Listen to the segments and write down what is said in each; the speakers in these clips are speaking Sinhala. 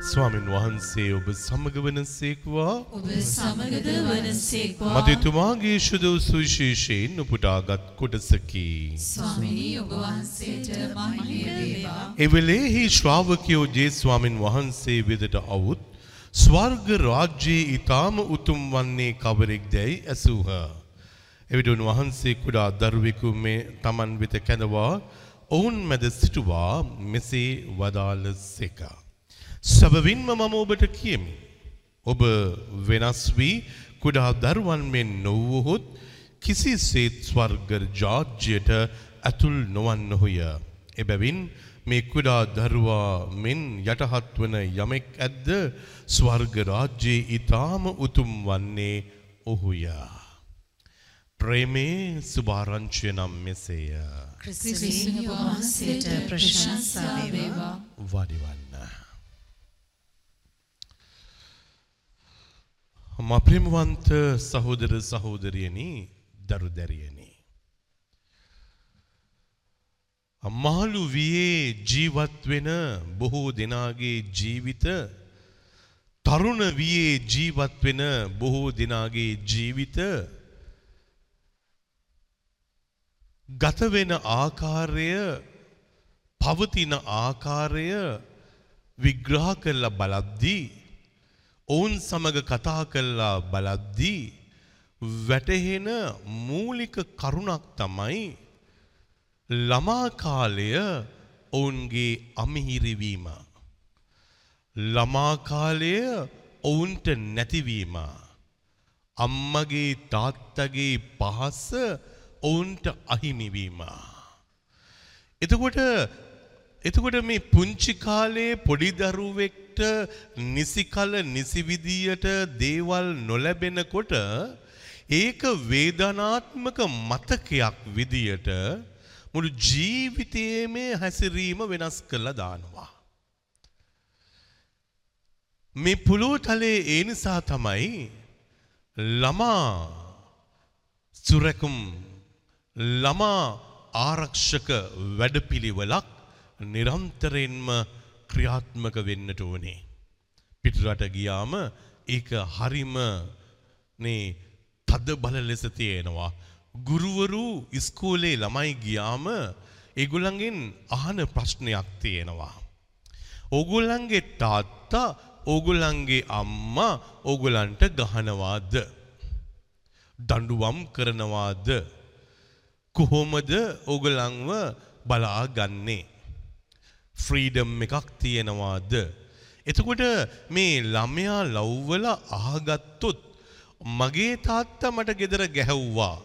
ස්වාමින් වහන්සේ ඔබ සමග වනසේක්වා ඔබ සමගද වනසේක්වා මතතුමාගේ ශුදව සුවිශේෂයෙන් උපුටාගත් කොටසකි. වේවා එවෙලෙහි ශ්‍රාවකයෝ ජේ ස්වාමින් වහන්සේ වෙදට අවුත් ස්වර්ග රාජ්‍යයේ ඊ타ම උතුම් වන්නේ කවරෙක් දැයි ඇසූහ. එවිට උන්වහන්සේ කුඩා දරුවෙකු මේ තමන් වෙත කැඳවා ඔවුන් මැද සිටුවා මෙසේ වදාළ සේක. සැබවින්ම මම ඔබට කියමි. ඔබ වෙනස් වී කුඩා දරුවන් මෙන් නොවුවහොත් කිසිසේත් ස්වර්ග ජාජ්‍යයට ඇතුල් නොවන්නහොය. එබැවින් මේ කුඩා දරුවා මෙන් යටහත් වන යමෙක් ඇද්ද ස්වර්ග රාජ්‍යයේ ඊ타ම උතුම් වන්නේ ඔහුය. ප්‍රේමේ සුභාරංචිය නම් මෙසේය. ක්‍රිස්තුනි ඔබ වහන්සේට ප්‍රශංසා වේවා වඩිවන්න. මප්‍රේමවන්ත සහෝදර සහෝදරියනි දරු දැරියනි. අම්මාලු වියේ ජීවත් වෙන බොහෝ දෙනාගේ ජීවිත තරුණ වියේ ජීවත් වෙන බොහෝ දෙනාගේ ජීවිත ගත වෙන ආකාරය පවතින ආකාරය විග්‍රහ කරලා බලද්දී ඔවුන් සමග කතා කරලා බලද්දී වැටහෙන මූලික කරුණක් තමයි ළමා කාලය ඔවුන්ගේ අමිහිරිවීම. ළමා කාලය ඔවුන්ට නැතිවීම. අම්මගේ තාත්තගේ පහස්ස ඔවුන්ට අහිමිවීම. එතකොට එතකොට මේ පුංචි කාලේ පොඩි දරුවෙක්ට නිසි කල නිසි විදියට දේවල් නොලැබෙනකොට ඒක වේදනාත්මක මතකයක් විදියට මුළු ජීවිතයේම හැසිරීම වෙනස් කරලා දානවා. මේ පුළුව තලේ ඒ නිසා තමයි ළමා සුරැකුම් ළමා ආරක්ෂක වැඩපිළිවෙලක් නිරන්තරයෙන්ම ක්‍රියාත්මක වෙන්නට ඕනේ. පිටරට ගියාම ඒක හරිම නේ තද බල ලෙස තියෙනවා. ගුරුවරු ඉස්කෝලේ ළමයි ගියාම ඒගොල්ලන්ගෙන් අහන ප්‍රශ්නයක් තියෙනවා. ඕගොල්ලන්ගේ තාත්තා ඕගොල්ලන්ගේ අම්මා ඕගොල්ලන්ට ගහනවාද? දඬුවම් කරනවාද? කොහොමද ඕගොල්ලන්ව බලාගන්නේ? ෆ්‍රීඩම් එකක් තියෙනවාද? එතකොට මේ ළමයා ලව්වල අහගත්තොත් මගේ තාත්තා මට ගෙදර ගැහැව්වා.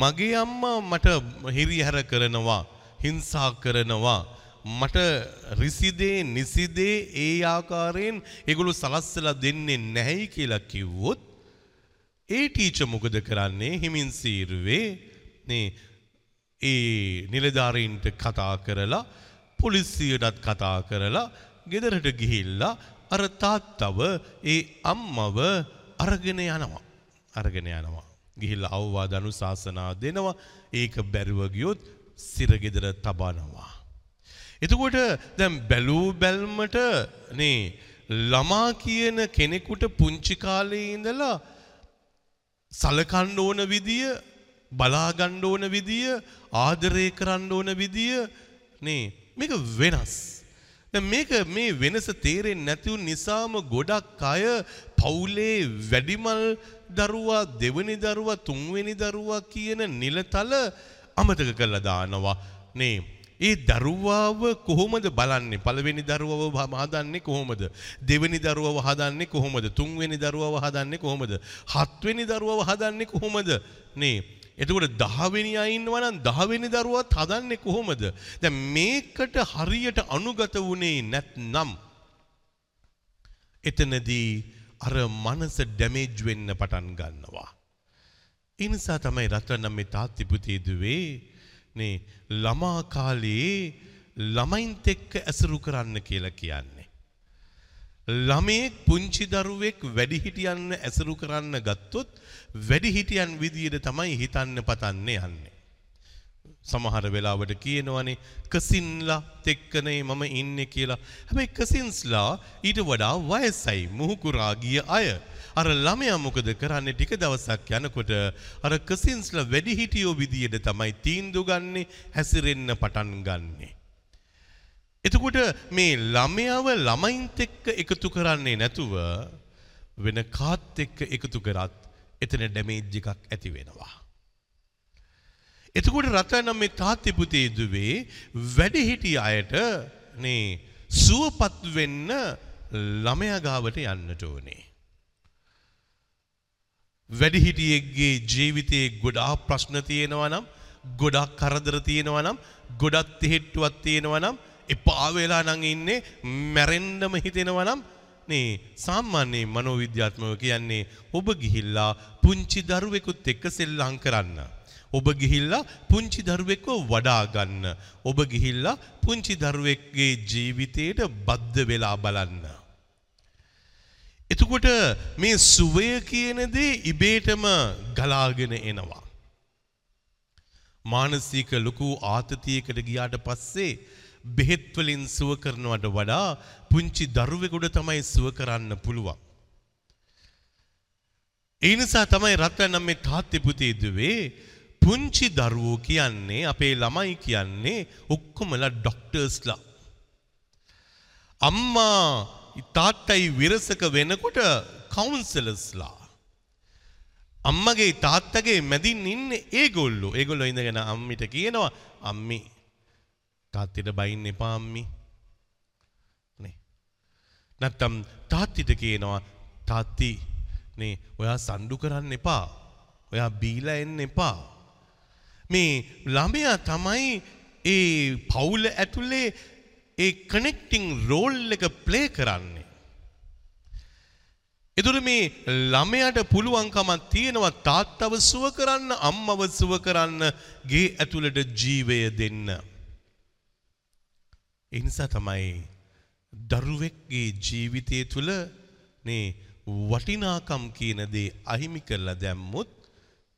මගේ අම්මා මට හිරිහැර කරනවා, හිංසා කරනවා. මට රිසිදේ නිසිදේ ඒ ආකාරයෙන් ඒගොල්ලෝ සලස්සලා දෙන්නේ නැහැයි කියලා කිව්වොත් ඒ ටීචර් මොකද කරන්නේ? හිමින් සීරුවේ මේ ඒ නිලධාරීන්ට කතා කරලා පොලිසියටත් කතා කරලා ගෙදරට ගිහිල්ලා අර තාත්තව ඒ අම්මව අරගෙන යනවා. අරගෙන යනවා. ගිහිල්ලා අවවාද අනුශාසනා දෙනවා. ඒක බැරිව ගියොත් සිරගෙදර තබනවා. එතකොට දැන් බැලූ බැල්මට නේ ළමා කියන කෙනෙකුට පුංචි කාලේ ඉඳලා සලකන්න ඕන විදිය බලාගන්න ඕන විදිය ආදරය කරන්න ඕන විදිය නේ මේක වෙනස්. දැන් මේක මේ වෙනස තේරෙන්නේ නැතිව නිසාම ගොඩක් අය පවුලේ වැඩිමල් දරුවා දෙවෙනි දරුවා තුන්වෙනි දරුවා කියන නිලතල අමතක කරලා දානවා. නේ ඒ දරුවාව කොහොමද බලන්නේ? පළවෙනි දරුවව හදන්නේ කොහොමද? දෙවෙනි දරුවව හදන්නේ කොහොමද? තුන්වෙනි දරුවව හදන්නේ කොහොමද? හත්වෙනි දරුවව හදන්නේ කොහොමද? නේ එතකොට දහවෙනි අය ඉන්නවා නම් දහවෙනි දරුවත් හදන්නේ කොහොමද දැන් මේකට හරියට අනුගත වුණේ නැත්නම් එතනදී අර මනස ඩැමේජ් වෙන්න පටන් ගන්නවා ඒ නිසා තමයි රත්නම් මේ තාත්ති පුතේ දුවේ නේ ළමා කාලේ ළමයින්ත් එක්ක ඇසුරු කරන්න කියලා කියන්නේ. ළමයෙක් පුංචි දරුවෙක් වැඩිහිටියන් ඇසුරු කරන්න ගත්තොත් වැඩිහිටියන් විදියට තමයි හිතන්න පතන්නේ යන්නේ. සමහර වෙලාවට කියනවනේ කසින්ලා තෙක්කනේ මම ඉන්නේ කියලා. හැබැයි කසින්ස්ලා ඊට වඩා වයසයි මුහුකුරා ගිය අය. අර ළමයා මොකද කරන්නේ ටික දවසක් යනකොට අර කසින්ස්ලා වැඩිහිටියෝ විදියට තමයි තීන්දුව ගන්නෙ හැසිරෙන්න පටන් ගන්නෙ. එතකොට මේ ළමයාව ළමයින්ත් එක්ක එකතු කරන්නේ නැතුව වෙන කාත් එක්ක එකතු කරත් එතන ඩැමේජ් එකක් ඇති වෙනවා. එතකොට රත්නම් මේ තාත්ති පුතේ දුවේ වැඩිහිටිය අයට නේ සුවපත් වෙන්න ළමයා ගාවට යන්නට ඕනේ. වැඩිහිටියෙක්ගේ ජීවිතයේ ගොඩාක් ප්‍රශ්න තියෙනවා නම් ගොඩක් කරදර තියෙනවා නම් ගොඩක් තෙහෙට්ටුවක් තියෙනවා නම් එපා වෙලා නම් ඉන්නේ මැරෙන්නම හිතෙනවා නම් නේ සාමාන්‍ය මනෝවිද්‍යාත්මකව කියන්නේ ඔබ ගිහිල්ලා පුංචි දරුවෙකුත් එක්ක සෙල්ලම් කරන්න. ඔබ ගිහිල්ලා පුංචි දරුවෙක්ව වඩා ගන්න. ඔබ ගිහිල්ලා පුංචි දරුවෙක්ගේ ජීවිතයට බද්ධ වෙලා බලන්න. එතකොට මේ සුවය කියන දේ ඉබේටම ගලාගෙන එනවා. මානසික ලොකු ආතතියකට ගියාට පස්සේ බෙහෙත් වලින් සුව කරනවට වඩා පුංචි දරුවෙකුට තමයි සුව කරන්න පුළුවන්. ඒ නිසා තමයි රත්නම් මේ තාත්ති පුතේ දුවේ පුංචි දරුවෝ කියන්නේ අපේ ළමයි කියන්නේ ඔක්කොමලා ඩොක්ටර්ස්ලා. අම්මා තාත්තයි විරසක වෙනකොට කවුන්සලස්ලා. අම්මගේ තාත්තගේ මැදින් ඉන්නේ ඒගොල්ලෝ. ඒගොල්ලෝ ඉඳගෙන අම්මිට කියනවා අම්මි තාත්තිට බයින්න එපා අම්මි. නේ. නැත්තම් තාත්තිට කියනවා තාත්ති නේ ඔයා සණ්ඩු කරන්න එපා. ඔයා බීලා එන්න එපා. මේ ළමයා තමයි ඒ පවුල ඇතුලේ ඒ කනෙක්ටිං රෝල් එක ප්ලේ කරන්නේ. එතුර මේ ළමයට පුළුවන්කමක් තියෙනවා තාත්තව සුව කරන්න අම්මව සුව කරන්න ගේ ඇතුළට ජීවය දෙන්න. එනිසා තමයි දරුවෙක්ගේ ජීවිතය තුළ නේ වටිනාකම් කියන දේ අහිමි කරලා දැම්මුත්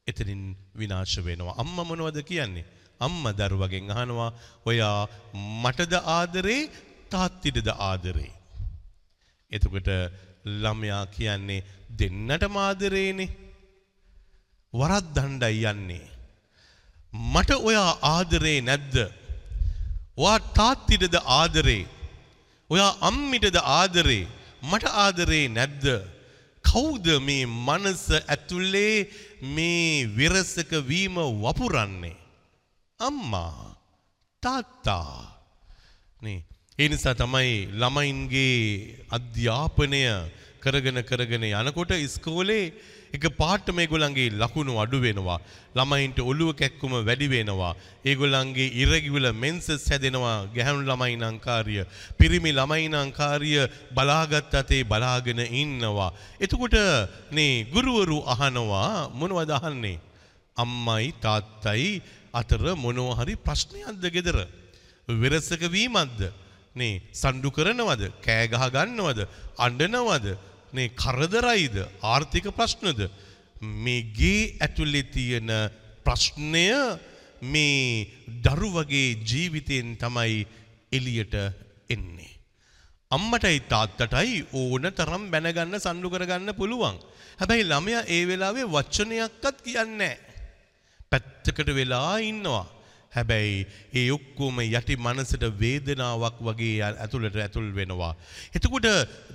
එතනින් විනාශ වෙනවා. අම්ම මොනවද කියන්නේ? අම්ම දරුවගෙන් අහනවා ඔයා මටද ආදරේ තාත්තිටද ආදරේ. එතකොට ළමයා කියන්නේ දෙන්නටම ආදරේනේ. වරද්දණ්ඩයි යන්නේ. මට ඔයා ආදරේ නැද්ද? ඔයා තාත්තිටද ආදරේ? ඔයා අම්මිටද ආදරේ? මට ආදරේ නැද්ද? කවුද මේ මනස ඇතුලේ මේ විරසක වීම වපුරන්නේ? අම්මා තාත්තා නේ ඒ නිසා තමයි ළමයින්ගේ අධ්‍යාපනය කරගෙන කරගෙන යනකොට ඉස්කෝලේ එක පාට මේගොල්ලන්ගේ ලකුණු අඩු වෙනවා. ළමයින්ට ඔළුව කැක්කුම වැඩි වෙනවා. ඒගොල්ලන්ගේ ඉරගිවල මෙන්සස් හැදෙනවා. ගැහැණු ළමයි නම් කාර්ය පිරිමි ළමයි නම් කාර්ය බලාගත් අතේ බලාගෙන ඉන්නවා. එතකොට නේ ගුරුවරු අහනවා මොනවද අහන්නේ? අම්මයි තාත්තයි අතර මොනවා හරි ප්‍රශ්නයක්ද ගෙදර? විරසක වීමක්ද? නේ සණ්ඩු කරනවද? කෑ ගහ ගන්නවද? අඬනවද? නේ කරදරයිද? ආර්ථික ප්‍රශ්නද? මේ ගේ ඇතුලේ තියෙන ප්‍රශ්නය මේ දරුවගේ ජීවිතයෙන් තමයි එළියට එන්නේ. අම්මටයි තාත්තටයි ඕන තරම් බැනගන්න සණ්ඩු කරගන්න පුළුවන්. හැබැයි ළමයා ඒ වෙලාවේ වචනයක්වත් කියන්නේ නැහැ. පැත්තකට වෙලා ඉන්නවා. හැබැයි ඒ ඔක්කොම යටි මනසට වේදනාවක් වගේ ඇතුළට ඇතුල් වෙනවා. එතකොට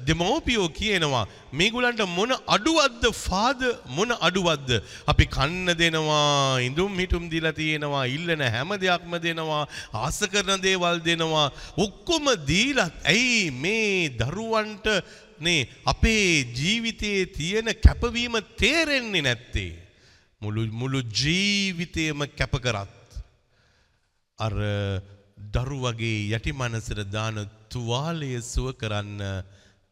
දෙමෝපියෝ කියනවා මේගොල්ලන්ට මොන අඩුවක්ද ෆාද මොන අඩුවක්ද? අපි කන්න දෙනවා ඉඳුම් හිටුම් දීලා තියෙනවා ඉල්ලන හැම දෙයක්ම දෙනවා ආස කරන දේවල් දෙනවා. ඔක්කොම දීලත් ඇයි මේ දරුවන්ට නේ අපේ ජීවිතයේ තියෙන කැපවීම තේරෙන්නේ නැත්තේ? මුළු මුළු ජීවිතයම කැප කරත්. අර දරුවගේ යටි මනසට දාන තුවාලය සුව කරන්න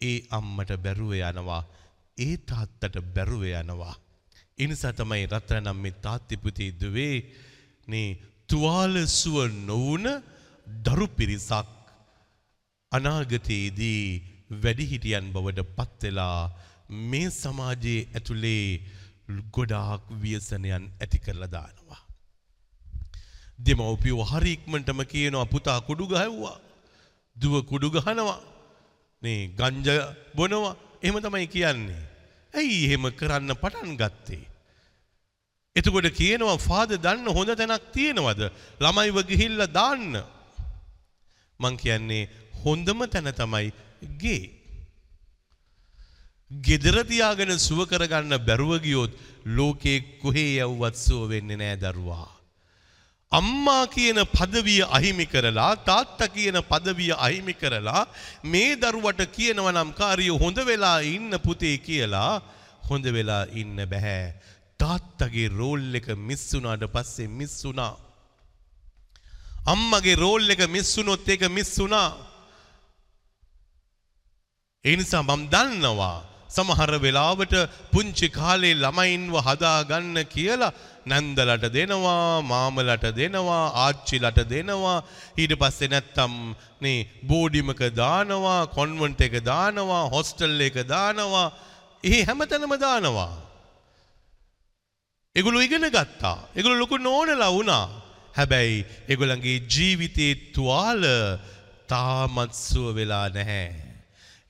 ඒ අම්මට බැරුව යනවා ඒ තාත්තට බැරුව යනවා ඒ නිසා තමයි රත්තරනම් මේ තාත්ති පුතේ දුවේ නේ තුවාල සුව නොවුන දරු පිරිසක් අනාගතයේදී වැඩිහිටියන් බවට පත් වෙලා මේ සමාජයේ ඇතුලේ ගොඩාක් ව්‍යසනයන් ඇති කරලා දානවා. දෙමව්පියෝ හරි ඉක්මනටම කියනවා පුතා කුඩු ගහවුවා. දුව කුඩු ගහනවා. නේ ගංජ බොනවා. එහෙම තමයි කියන්නේ. ඇයි එහෙම කරන්න පටන් ගත්තේ? එතකොට කියනවා ෆාදර් දන්න හොඳ තැනක් තියෙනවද? ළමයිව ගිහිල්ලා දාන්න. මං කියන්නේ හොඳම තැන තමයි ගේ. gedara තියාගෙන සුව කරගන්න බැරුව ගියොත් ලෝකේ කොහේ යවුවත් සුව වෙන්නේ නෑ දරුවා. අම්මා කියන පදවිය අහිමි කරලා තාත්තා කියන පදවිය අහිමි කරලා මේ දරුවට කියනවා නම් කාරිය හොඳ වෙලා ඉන්න පුතේ කියලා හොඳ වෙලා ඉන්න බෑ. තාත්තගේ රෝල් එක මිස් වුණාට පස්සේ මිස් වුණා. අම්මගේ රෝල් එක මිස් වුණොත් ඒක මිස් වුණා. ඒ නිසා මම දන්නවා සමහර වෙලාවට පුංචි කාලේ ළමයින්ව හදාගන්න කියලා නැන්දලට දෙනවා මාමලට දෙනවා ආච්චිලට දෙනවා. ඊට පස්සේ නැත්තම් නේ බෝඩිමක දානවා කොන්වන්ට් එක දානවා හොස්ටල් එක දානවා. ඒ හැමතැනම දානවා. ඒගොල්ලෝ ඉගෙන ගත්තා. ඒගොල්ලෝ ලොකු නෝනලා වුණා. හැබැයි ඒගොල්ලන්ගේ ජීවිතේ තුවාල තාමත් සුව වෙලා නැහැ.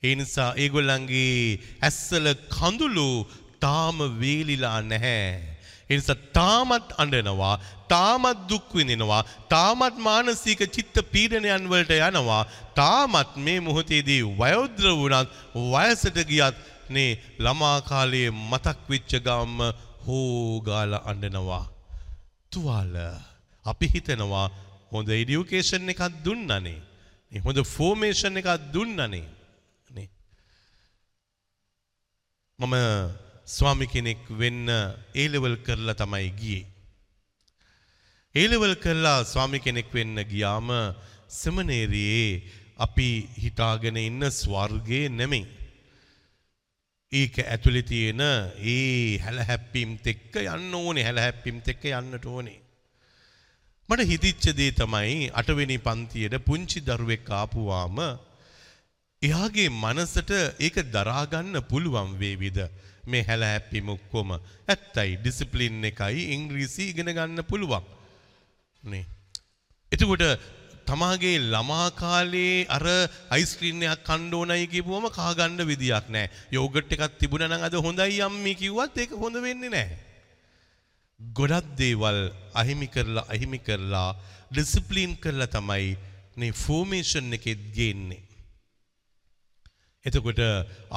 ඒ නිසා ඒගොල්ලන්ගේ ඇස්සල කඳුළු තාම වේලිලා නැහැ. ඒ නිසා තාමත් අඬනවා, තාමත් දුක් විඳිනවා, තාමත් මානසික චිත්ත පීඩනයන් වලට යනවා. තාමත් මේ මොහොතේදී වයෝද්‍ර වුණත් වයසට ගියත් නේ ළමා කාලයේ මතක් වෙච්ච ගාම හෝගාලා අඬනවා. තුවාල අපි හිතනවා හොඳ එඩියුකේෂන් එකක් දුන්නනේ. හොඳ ෆෝමේෂන් එකක් දුන්නනේ. මම ස්වාමි කෙනෙක් වෙන්න ඒලෙවල් කරලා තමයි ගියේ. ඒලෙවල් කරලා ස්වාමි කෙනෙක් වෙන්න ගියාම සෙමනේරියේ අපි හිතාගෙන ඉන්න ස්වර්ගයේ නෙමෙයි. ඒක ඇතුලේ තියෙන ඒ හැලහැප්පීම්ත් එක්ක යන්න ඕනේ හැලහැප්පීම්ත් එක්ක යන්නට ඕනේ. මට හිතිච්ච දේ තමයි අටවෙනි පන්තියට පුංචි දරුවෙක් ආපුවාම එයාගේ මනසට ඒක දරාගන්න පුළුවන් වේවිද මේ හැලහැප්පීම ඔක්කොම ඇත්තයි ඩිසිප්ලින් එකයි ඉංග්‍රීසි ඉගෙන ගන්න පුළුවන් නේ එතකොට තමාගේ ළමා කාලේ අර අයිස්ක්‍රීම් එකක් කන්න ඕනයි කියපුවම කහ ගන්න විදියක් නැහැ. යෝගට් එකක් තිබුණා නම් අද හොඳයි අම්මී කිව්වත් ඒක හොඳ වෙන්නේ නැහැ. ගොඩක් දේවල් අහිමි කරලා අහිමි කරලා ඩිසිප්ලින් කරලා තමයි මේ ෆෝමේෂන් එකෙත් ගේන්නේ. එතකොට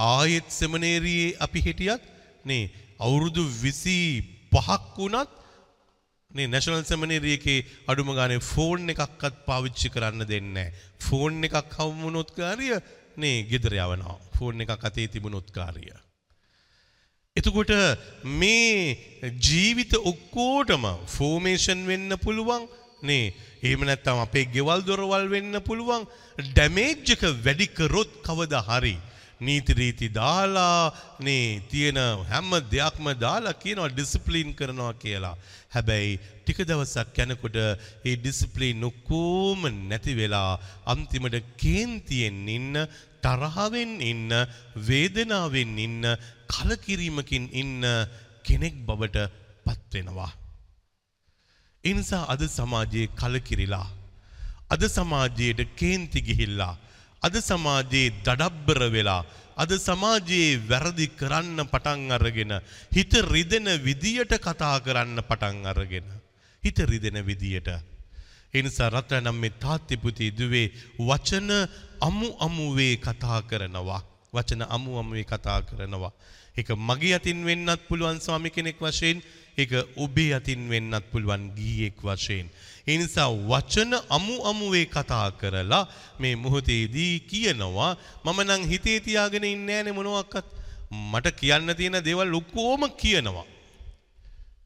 ආයෙත් සෙමනේරියේ අපි හිටියත් නේ අවුරුදු විසි පහක් වුණත් නේ නැශනල් සෙමනේරිය එකේ අඩුම ගානේ ෆෝන් එකක්වත් පාවිච්චි කරන්න දෙන්නේ ෆෝන් එකක් හවුමුණොත් කාරිය නේ ගෙදර යවනවා. ෆෝන් එකක් අතේ තිබුණොත් කාරිය. එතකොට මේ ජීවිත ඔක්කෝටම ෆෝමේෂන් වෙන්න පුළුවන් නේ. එහෙම නැත්නම් අපේ ගෙවල් දොරවල් වෙන්න පුළුවන් ඩැමේජ් එක වැඩි කරොත් කවදා හරි. නීති රීති දාලා නේ තියෙන හැම දෙයක්ම දාලා කියනවා ඩිසිප්ලින් කරනවා කියලා. හැබැයි ටික දවසක් යනකොට ඒ ඩිසිප්ලින් ඔක්කොම නැති වෙලා අන්තිමට කේන්තියෙන් ඉන්න තරහවෙන් ඉන්න වේදනාවෙන් ඉන්න කලකිරීමකින් ඉන්න කෙනෙක් බවට පත් වෙනවා. ඒ නිසා අද සමාජයේ කලකිරිලා අද සමාජයට කේන්ති ගිහිල්ලා අද සමාජයේ දඩබ්බර වෙලා අද සමාජයේ වැරදි කරන්න පටන් අරගෙන හිත රිදෙන විදියට කතා කරන්න පටන් අරගෙන හිත රිදෙන විදියට ඒ නිසා රත්නම් මේ තාත්ති පුතේ දුවේ වචන අමු අමුවේ කතා කරනවා වචන අමු අමුවේ කතා කරනවා ඒක මගේ අතින් වෙන්නත් පුළුවන් ස්වාමි කෙනෙක් වශයෙන් ඒක ඔබේ අතින් වෙන්නත් පුළුවන් ගීයෙක් වශයෙන්. ඒ නිසා වචන අමු අමුවේ කතා කරලා මේ මොහොතේදී කියනවා මම නම් හිතේ තියාගෙන ඉන්නේ නැනේ මොනවාක්වත්. මට කියන්න තියෙන දේවල් ඔක්කොම කියනවා.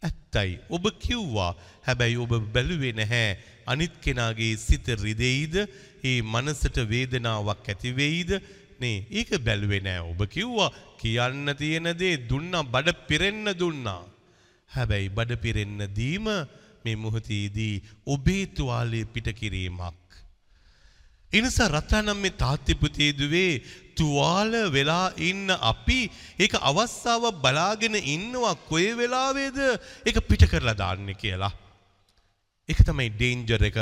ඇත්තයි. ඔබ කිව්වා හැබැයි ඔබ බැලුවේ නැහැ. අනිත් කෙනාගේ සිත රිදෙයිද? ඒ මනසට වේදනාවක් ඇති වෙයිද? නේ ඒක බැලුවේ නෑ. ඔබ කිව්වා කියන්න තියෙන දේ දුන්නා බඩ පිරෙන්න දුන්නා. හැබැයි බඩ පිරෙන්න දීම මේ මොහොතේදී ඔබේ තුවාලය පිට කිරීමක්. එනිසා රත්නම් මේ තාත්තිපුතේ දුවේ තුවාල වෙලා ඉන්න අපි ඒක අවස්ථාව බලාගෙන ඉන්නවා කොයි වෙලාවේද ඒක පිට කරලා දාන්න කියලා. එක තමයි ඩේන්ජර් එක.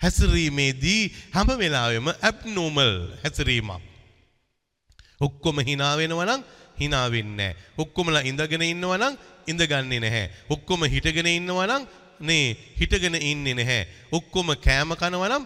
හැසිරීමේදී හැම වෙලාවෙම ඇබ්නෝමල් හැසිරීමක්. ඔක්කොම hina වෙනවා නම් hina වෙන්නේ නැහැ. ඔක්කොමලා ඉඳගෙන ඉන්නවා නම් ඉඳගන්නේ නැහැ. ඔක්කොම හිටගෙන ඉන්නවා නම් නේ හිටගෙන ඉන්නේ නැහැ. ඔක්කොම කෑම කනවා නම්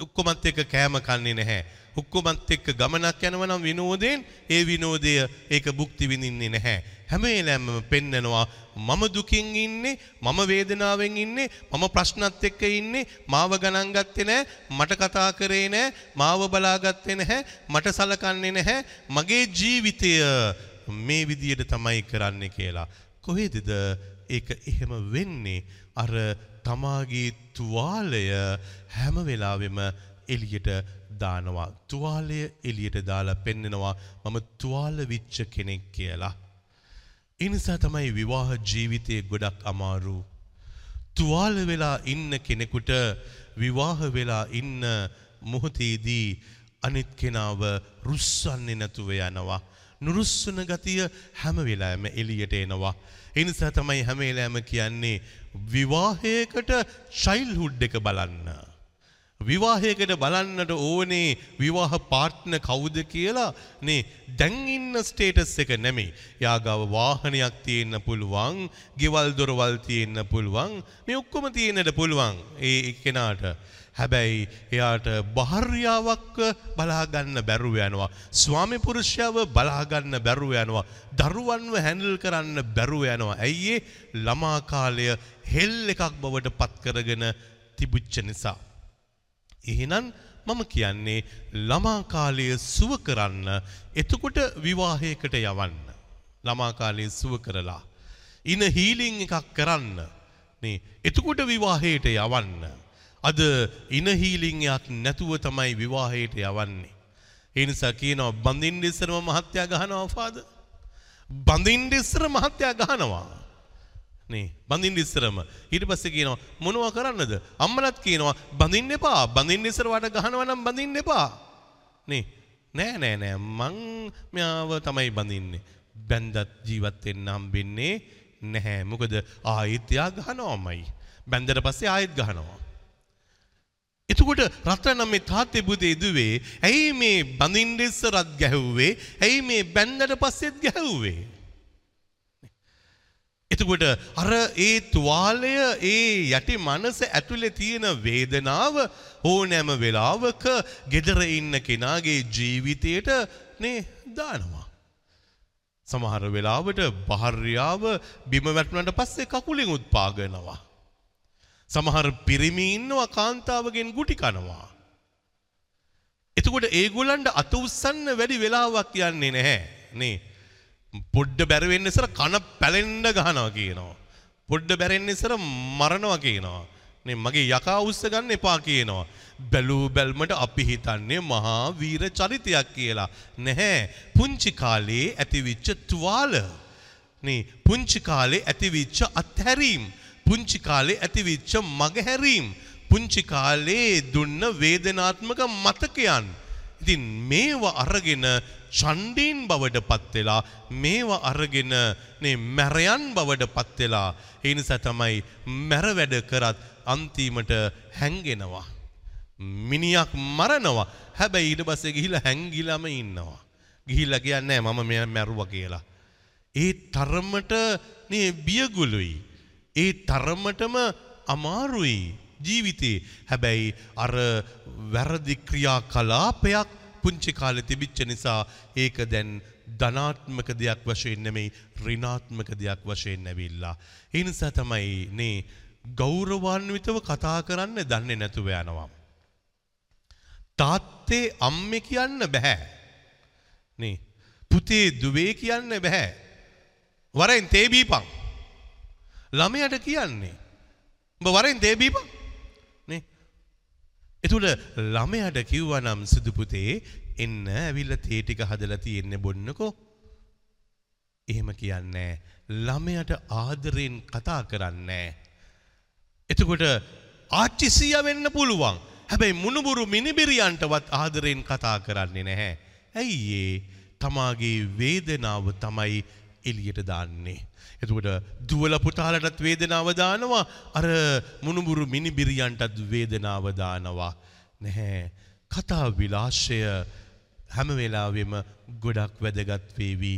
ඔක්කොමත් එක්ක කෑම කන්නේ නැහැ. ඔක්කොමත් එක්ක ගමනක් යනවා නම් විනෝදයෙන් ඒ විනෝදය ඒක භුක්ති විඳින්නේ නැහැ. හැම වෙලාවෙම පෙන්නනවා මම දුකින් ඉන්නේ මම වේදනාවෙන් ඉන්නේ මම ප්‍රශ්නත් එක්ක ඉන්නේ මාව ගණන් ගත්තේ නැහැ මට කතා කරේ නැහැ මාව බලාගත්තේ නැහැ මට සලකන්නේ නැහැ මගේ ජීවිතය මේ විදියට තමයි කරන්නේ කියලා කොහෙදද ඒක එහෙම වෙන්නේ අර තමාගේ තුවාලය හැම වෙලාවෙම එළියට දානවා තුවාලය එළියට දාලා පෙන්නනවා මම තුවාල විච්ච කෙනෙක් කියලා ඒ නිසා තමයි විවාහ ජීවිතය ගොඩක් අමාරු. තුවාල වෙලා ඉන්න කෙනෙකුට විවාහ වෙලා ඉන්න මොහොතේදී අනිත් කෙනාව රුස්සන්නේ නැතුව යනවා. නුරුස්සන ගතිය හැම වෙලාවෙම එළියට එනවා. ඒ නිසා තමයි හැම වෙලාවෙම කියන්නේ විවාහයකට චයිල්ඩ්හුඩ් එක බලන්න. විවාහයකට බලන්නට ඕනේ විවාහ පාර්ට්න කවුද කියලා නේ දැන් ඉන්න ස්ටේටස් එක නෙමෙයි. යාගාව වාහනයක් තියෙන්න පුළුවන්, ගෙවල් දොරවල් තියෙන්න පුළුවන්, මේ ඔක්කොම තියෙන්නට පුළුවන් ඒ කෙනාට. හැබැයි එයාට භාර්යාවක් බලා ගන්න බැරුව යනවා. ස්වාමි පුරුෂයව බලා ගන්න බැරුව යනවා. දරුවන්ව හැන්ඩල් කරන්න බැරුව යනවා. ඇයි ඒ ළමා කාලය හෙල් එකක් බවට පත් කරගෙන තිබුච්ච නිසා. එහෙනම් මම කියන්නේ ළමා කාලය සුව කරන්න එතකොට විවාහයකට යවන්න. ළමා කාලය සුව කරලා ඉන හීලින් එකක් කරන්න. නේ එතකොට විවාහයට යවන්න. අද ඉන හීලින් එකක් නැතුව තමයි විවාහයට යවන්නේ. ඒ නිසා කියනවා බඳින්න ඉස්සරම මහත්තයා ගහනවා ෆාදර්. බඳින්න ඉස්සර මහත්තයා ගහනවා. නේ බඳින්න ඉස්සරම. ඊට පස්සේ කියනවා මොනවා කරන්නද? අම්මලත් කියනවා බඳින්න එපා බඳින්න ඉස්සර වට ගහනවා නම් බඳින්න එපා. නේ නෑ නෑ නෑ. මං මෙයාව තමයි බඳින්නේ. බැන්දත් ජීවත් වෙන්න හම්බෙන්නේ නැහැ. මොකද ආයෙත් එයා ගහනවාමයි. බැන්දට පස්සේ ආයෙත් ගහනවා. එතකොට රත්නම් මේ තාත්තේ බුදේ දුවේ ඇයි මේ බඳින්න ඉස්සරත් ගැහුවේ ඇයි මේ බැන්දට පස්සෙත් ගැහුවේ එතකොට අර ඒ තුවාලය ඒ යටි මනස ඇතුලේ තියෙන වේදනාව ඕනෑම වෙලාවක gedara ඉන්න කෙනාගේ ජීවිතයට නේ දානවා. සමහර වෙලාවට භාර්යාව බිම වැටුණාට පස්සේ කකුලෙන් උත්පාගනවා. සමහර පිරිමි ඉන්නවා කාන්තාවගෙන් ගුටි කනවා. එතකොට ඒගොල්ලන්ට අත උස්සන්න වැඩි වෙලාවක් යන්නේ නැහැ නේ. පොඩ්ඩ බැරවෙන්න ඉස්සර කන පැලෙන්න ගහනවා කියනවා. පොඩ්ඩ බැරෙන්න ඉස්සර මරනවා කියනවා. නේ මගේ යකා උස්ස ගන්න එපා කියනවා. බැලූ බැල්මට අපි හිතන්නේ මහා වීර චරිතයක් කියලා. නැහැ. පුංචි කාලේ ඇතිවිච්ච තුවාල. නේ පුංචි කාලේ ඇතිවිච්ච අත්හැරීම්. පුංචි කාලේ ඇතිවිච්ච මගහැරීම්. පුංචි කාලේ දුන්න වේදනාත්මක මතකයන්. ඉතින් මේවා අරගෙන චණ්ඩීන් බවට පත් වෙලා මේවා අරගෙන නේ මැරයන් බවට පත් වෙලා ඒ නිසා තමයි මැර වැඩ කරත් අන්තිමට හැංගෙනවා. මිනිහක් මරනවා. හැබැයි ඊට පස්සේ ගිහිල්ලා හැංගිලාම ඉන්නවා. ගිහිල්ලා කියන්නේ මම මෙයා මැරුවා කියලා. ඒ තරමට නේ බියගුලුයි. ඒ තරමටම අමාරුයි ජීවිතේ හැබැයි අර වැරදි ක්‍රියා කලාපයක් පුංචි කාලේ තිබිච්ච නිසා ඒක දැන් ධනාත්මක දෙයක් වශයෙන් නෙමෙයි ඍණාත්මක දෙයක් වශයෙන් ඇවිල්ලා. ඒ නිසා තමයි නේ ගෞරවාන්විතව කතා කරන්න දන්නේ නැතුව යනවා. තාත්තේ අම්මේ කියන්න බෑ. නේ පුතේ දුවේ කියන්න බෑ. වරෙන් තේ බීපන්. ළමයට කියන්නේ. උඹ වරෙන් තේ බීපන්. එතුළ ළමයට කිව්වනම් සුදු පුතේ එන්න ඇවිල්ලා තේ ටික හදලා තියෙන්නේ බොන්නකෝ. එහෙම කියන්නේ ළමයට ආදරෙන් කතා කරන්නේ. එතකොට ආච්චි සීයා වෙන්න පුළුවන්. හැබැයි මුණුබුරු මිනිබිරියන්ටවත් ආදරෙන් කතා කරන්නේ නැහැ. ඇයි ඒ තමාගේ වේදනාව තමයි එලියට දාන්නේ. එතකොට දුවල පුතාලටත් වේදනාව දානවා අර මුණුබුරු මිනිබිරියන්ටත් වේදනාව දානවා. නැහැ. කතා විලාශය හැම වෙලාවෙම ගොඩක් වැදගත් වේවි.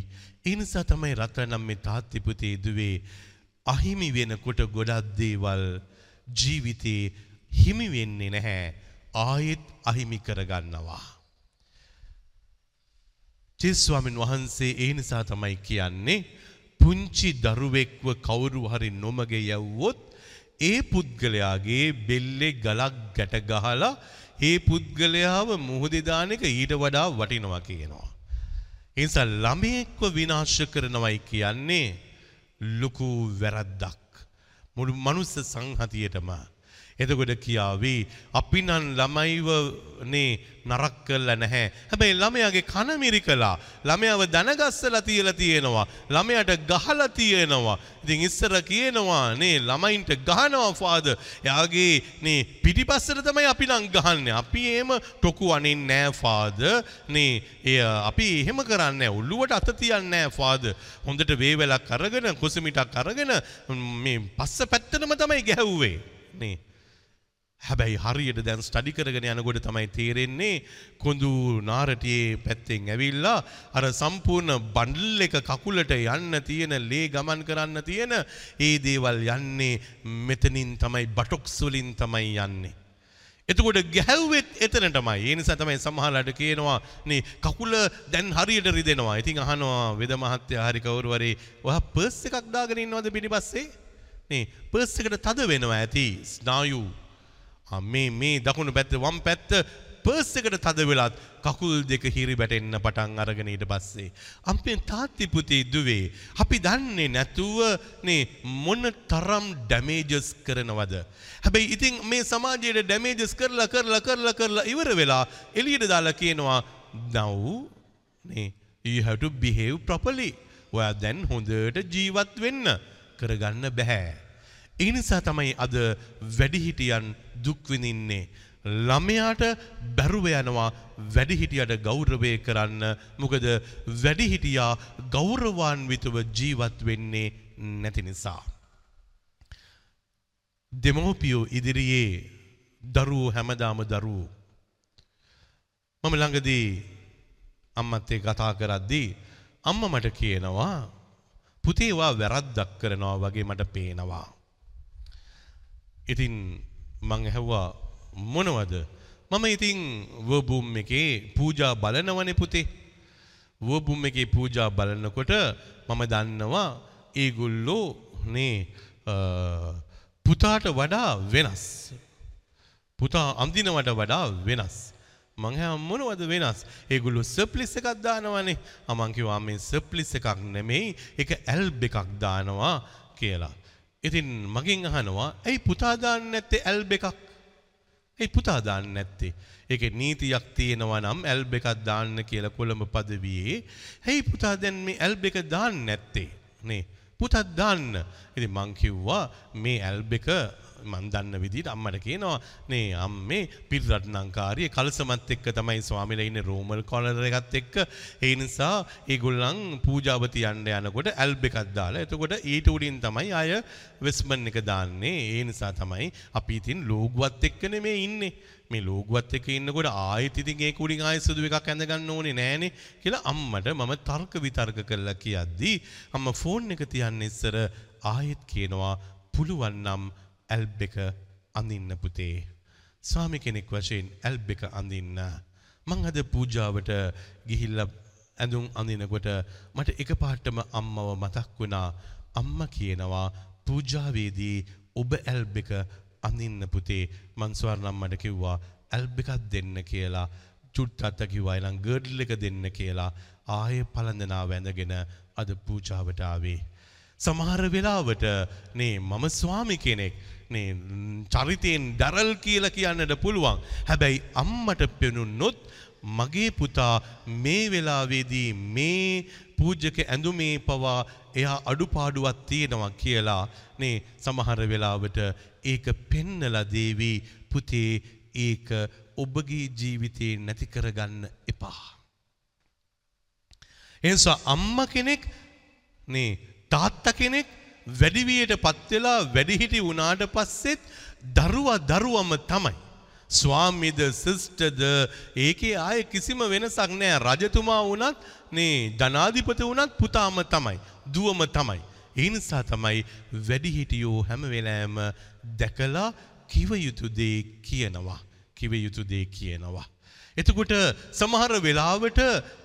ඒ නිසා තමයි රත්නම් මේ තාත්ති පුතේ දුවේ අහිමි වෙනකොට ගොඩක් දේවල් ජීවිතේ හිමි වෙන්නේ නැහැ. ආයෙත් අහිමි කරගන්නවා. ජේස්වාමින් වහන්සේ ඒ නිසා තමයි කියන්නේ පුංචි දරුවෙක්ව කවුරු හරි නොමග යව්වොත් ඒ පුද්ගලයාගේ බෙල්ලේ ගලක් ගැට ගහලා ඒ පුද්ගලයාව මුහුදේ දාන එක ඊට වඩා වටිනවා කියනවා. ඒ නිසා ළමයෙක්ව විනාශ කරනවයි කියන්නේ ලොකු වැරද්දක්. මුළු මනුස්ස සංහතියටම එතකොට කියාවේ අපි නම් ළමයිව නේ නරක් කළා නැහැ. හැබැයි ළමයාගේ කන මිරිකලා ළමයාව දනගස්සලා තියලා තියෙනවා. ළමයාට ගහලා තියෙනවා. ඉතින් ඉස්සර කියනවා නේ ළමයින්ට ගහනවා ෆාදර්. එයාගේ නේ පිටිපස්සට තමයි අපි නම් ගහන්නේ. අපි එහෙම ටොකු අනින්නේ නැහැ ෆාදර්. නේ එය අපි එහෙම කරන්නේ නැහැ. ඔළුවට අත තියන්නේ නැහැ ෆාදර්. හොඳට වේවැලක් අරගෙන කුසමිටක් අරගෙන මේ පස්ස පැත්තටම තමයි ගැහුවේ. නේ හැබැයි හරියට දැන් ස්ටඩි කරගෙන යනකොට තමයි තේරෙන්නේ කොඳු නාරටියේ පැත්තෙන් ඇවිල්ලා අර සම්පූර්ණ බන්ඩල් එක කකුලට යන්න තියෙන ලේ ගමන් කරන්න තියෙන ඒ දේවල් යන්නේ මෙතනින් තමයි බටොක්ස් වලින් තමයි යන්නේ. එතකොට ගැහැව්වෙත් එතනටමයි. ඒ නිසා තමයි සමහරලාට කියනවා නේ කකුල දැන් හරියට රිදෙනවා. ඉතින් අහනවා වෙද මහත්තයා හරි කවුරු හරි ඔයා පර්ස් එකක් දාගෙන ඉන්නවද පිටිපස්සේ? නේ පර්ස් එකට තද වෙනවා ඇති ස්නායු මේ මේ දකුණු පැත්ත වම් පැත්ත පර්ස් එකට තද වෙලත් කකුල් දෙක හිරි වැටෙන්න පටන් අරගෙන ඊට පස්සේ. අම්පෙන් තාත්ති පුතේ දුවේ අපි දන්නේ නැතුව නේ මොන තරම් ඩැමේජස් කරනවද? හැබැයි ඉතින් මේ සමාජයේ ඩැමේජස් කරලා කරලා කරලා කරලා ඉවර වෙලා එළියට දාලා කියනවා now නේ you have to behave properly. ඔයා දැන් හොඳට ජීවත් වෙන්න. කරගන්න බෑ ඒ නිසා තමයි අද වැඩිහිටියන් දුක් විඳින්නේ. ළමයාට බැරුව යනවා වැඩිහිටියට ගෞරවය කරන්න. මොකද වැඩිහිටියා ගෞරවාන්විතව ජීවත් වෙන්නේ නැති නිසා. දෙමෝපියෝ ඉදිරියේ දරුවෝ හැමදාම දරුවෝ. මම ළඟදී අම්මත් එක්ක කතා කරද්දී අම්මා මට කියනවා පුතේ වා වැරද්දක් කරනවා වගේ මට පේනවා. ඉතින් මං ඇහුවා මොනවද? මම ඉතින් වර්බුම් එකේ පූජා බලනවනේ පුතේ. වර්බුම් එකේ පූජා බලනකොට මම දන්නවා ඒගොල්ලෝ නේ පුතාට වඩා වෙනස්. පුතා අඳිනවට වඩා වෙනස්. මං හැම මොනවද වෙනස්? ඒගොල්ලෝ සර්ප්ලිස් එකක් දානවනේ. මං කිව්වා මේ සර්ප්ලිස් එකක් නෙමෙයි ඒක ඇල්බ් එකක් දානවා කියලා. ඉතින් මගෙන් අහනවා ඇයි පුතා දාන්න නැත්තේ ඇල්බ් එකක්? ඇයි පුතා දාන්න නැත්තේ? ඒකේ නීතියක් තියෙනවා නම් ඇල්බ් එකක් දාන්න කියලා කොළඹ පදවියේ. ඇයි පුතා දැන් මේ ඇල්බ් එක දාන්න නැත්තේ? නේ පුතත් දාන්න. ඉතින් මං කිව්වා මේ ඇල්බ් එක මන් දන්න විදිහට අම්මට කියනවා නේ අම්මේ පිරිරත්නංකාරිය කලසමත් එක්ක තමයි ස්වාමිලා ඉන්නේ රෝමල් කොලර් එකත් එක්ක. ඒ නිසා ඒගොල්ලන් පූජාව තියන්න යනකොට ඇල්බ් එකක් දාලා එතකොට ඊට උඩින් තමයි අය වෙස්මන් එක දාන්නේ. ඒ නිසා තමයි අපි ඉතින් ලෝගුවත් එක්ක නෙමේ ඉන්නේ. මේ ලෝගුවත් එක්ක ඉන්නකොට ආයෙත් ඉතින් ඒක උඩින් ආයෙ සුදු එකක් ඇඳ ගන්න ඕනේ නෑනේ කියලා අම්මට මම තර්ක විතර්ක කරලා කියද්දි අම්මා ෆෝන් එක තියන්න ඉස්සර ආයෙත් කියනවා පුළුවන් නම් ඇල්බ් එක අඳින්න පුතේ. ස්වාමි කෙනෙක් වශයෙන් ඇල්බ් එක අඳින්න. මං අද පූජාවට ගිහිල්ලා ඇඳුම් අඳිනකොට මට එකපාරටම අම්මව මතක් වුණා. අම්මා කියනවා පූජාවේදී ඔබ ඇල්බ් එක අඳින්න පුතේ. මං ස්වර්ණම්මට කිව්වා ඇල්බ් එකක් දෙන්න කියලා. චුට්ටත් කිව්වා එනම් ගර්ඩල් එක දෙන්න කියලා. ආයේ පළඳනාව ඇඳගෙන අද පූජාවට ආවේ. සමහර වෙලාවට නේ මම ස්වාමි කෙනෙක් නේ චරිතයෙන් දරල් කියලා කියන්නට පුළුවන්. හැබැයි අම්මට පෙනුනොත් මගේ පුතා මේ වෙලාවේදී මේ පූජක ඇඳුමේ පවා එයා අඩුපාඩුවක් තියෙනවා කියලා නේ සමහර වෙලාවට ඒක පෙන්නලා දේවි පුතේ ඒක ඔබගේ ජීවිතේ නැති කරගන්න එපා. එනිසා අම්මා කෙනෙක් නේ තාත්තා කෙනෙක් වැඩිවියට පත්වෙලා වැඩිහිටි වුණාට පස්සෙත් දරුවා දරුවම තමයි. ස්වාමිද සිස්ටද ඒකේ ආය කිසිම වෙනසක් නෑ රජතුමා වුණත් නේ ජනාධිපති වුණත් පුතාම තමයි. දුවම තමයි. ඒ නිසා තමයි වැඩිහිටියෝ හැම වෙලෑම දැකලා කිව යුතු දේ කියනවා. කිව යුතු දේ කියනවා. එතකොට සමහර වෙලාවට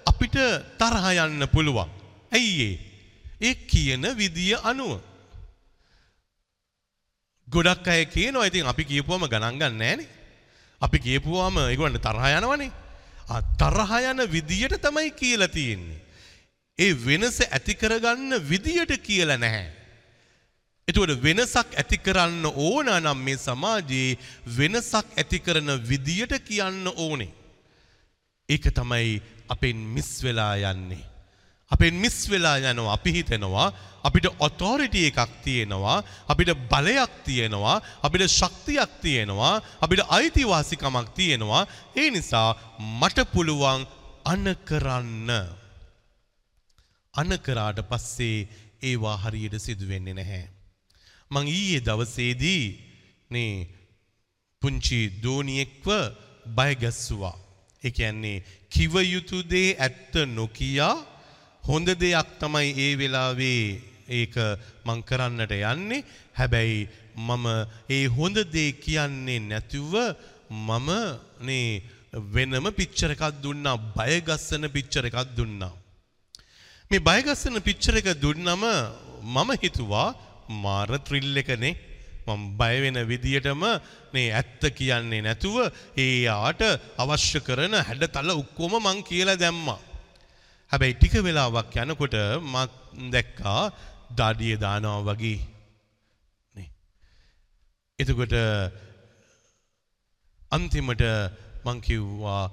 අපිට තරහ යන්න පුළුවන්. ඇයි ඒ? ඒ කියන විදිය අනුව. ගොඩක් අය කියනවා ඉතින් අපි කියපුවම ගණන් ගන්න නෑනේ. අපි කියපුවාම ඒගොල්ලන්ට තරහ යනවනේ. ආ තරහ යන විදියට තමයි කියලා තියෙන්නේ. ඒ වෙනස ඇති කරගන්න විදියට කියලා නැහැ. එතකොට වෙනසක් ඇති කරන්න ඕන නම් මේ සමාජයේ වෙනසක් ඇති කරන විදියට කියන්න ඕනේ. ඒක තමයි අපෙන් මිස් වෙලා යන්නේ. අපෙන් මිස් වෙලා යනවා අපි හිතෙනවා අපිට ඔතෝරිටි එකක් තියෙනවා අපිට බලයක් තියෙනවා අපිට ශක්තියක් තියෙනවා අපිට අයිතිවාසිකමක් තියෙනවා. ඒ නිසා මට පුළුවන් අන කරන්න. අන කරාට පස්සේ ඒවා හරියට සිදු වෙන්නේ නැහැ. මං ඊයේ දවසේදී නේ පුංචි දෝනියෙක්ව බය ගැස්සුවා. ඒ කියන්නේ කිව යුතු දේ ඇත්ත නොකියා හොඳ දෙයක් තමයි ඒ වෙලාවේ ඒක මං කරන්නට යන්නේ හැබැයි මම ඒ හොඳ දේ කියන්නේ නැතිව මම නේ වෙනම පිච්චර එකක් දුන්නා බයගස්සන පිච්චර එකක් දුන්නා. මේ බයගස්සන පිච්චර එක දුන්නම මම හිතුවා මාර ත්‍රිල් එකනේ මම බය වෙන විදියටම මේ ඇත්ත කියන්නේ නැතුව ඒ ආට අවශ්‍ය කරන හැඩතල ඔක්කොම මං කියලා දැම්මා. හැබැයි ටික වෙලාවක් යනකොට මත් දැක්කා දාඩිය දානවා වගේ නේ. එතකොට අන්තිමට මං කිව්වා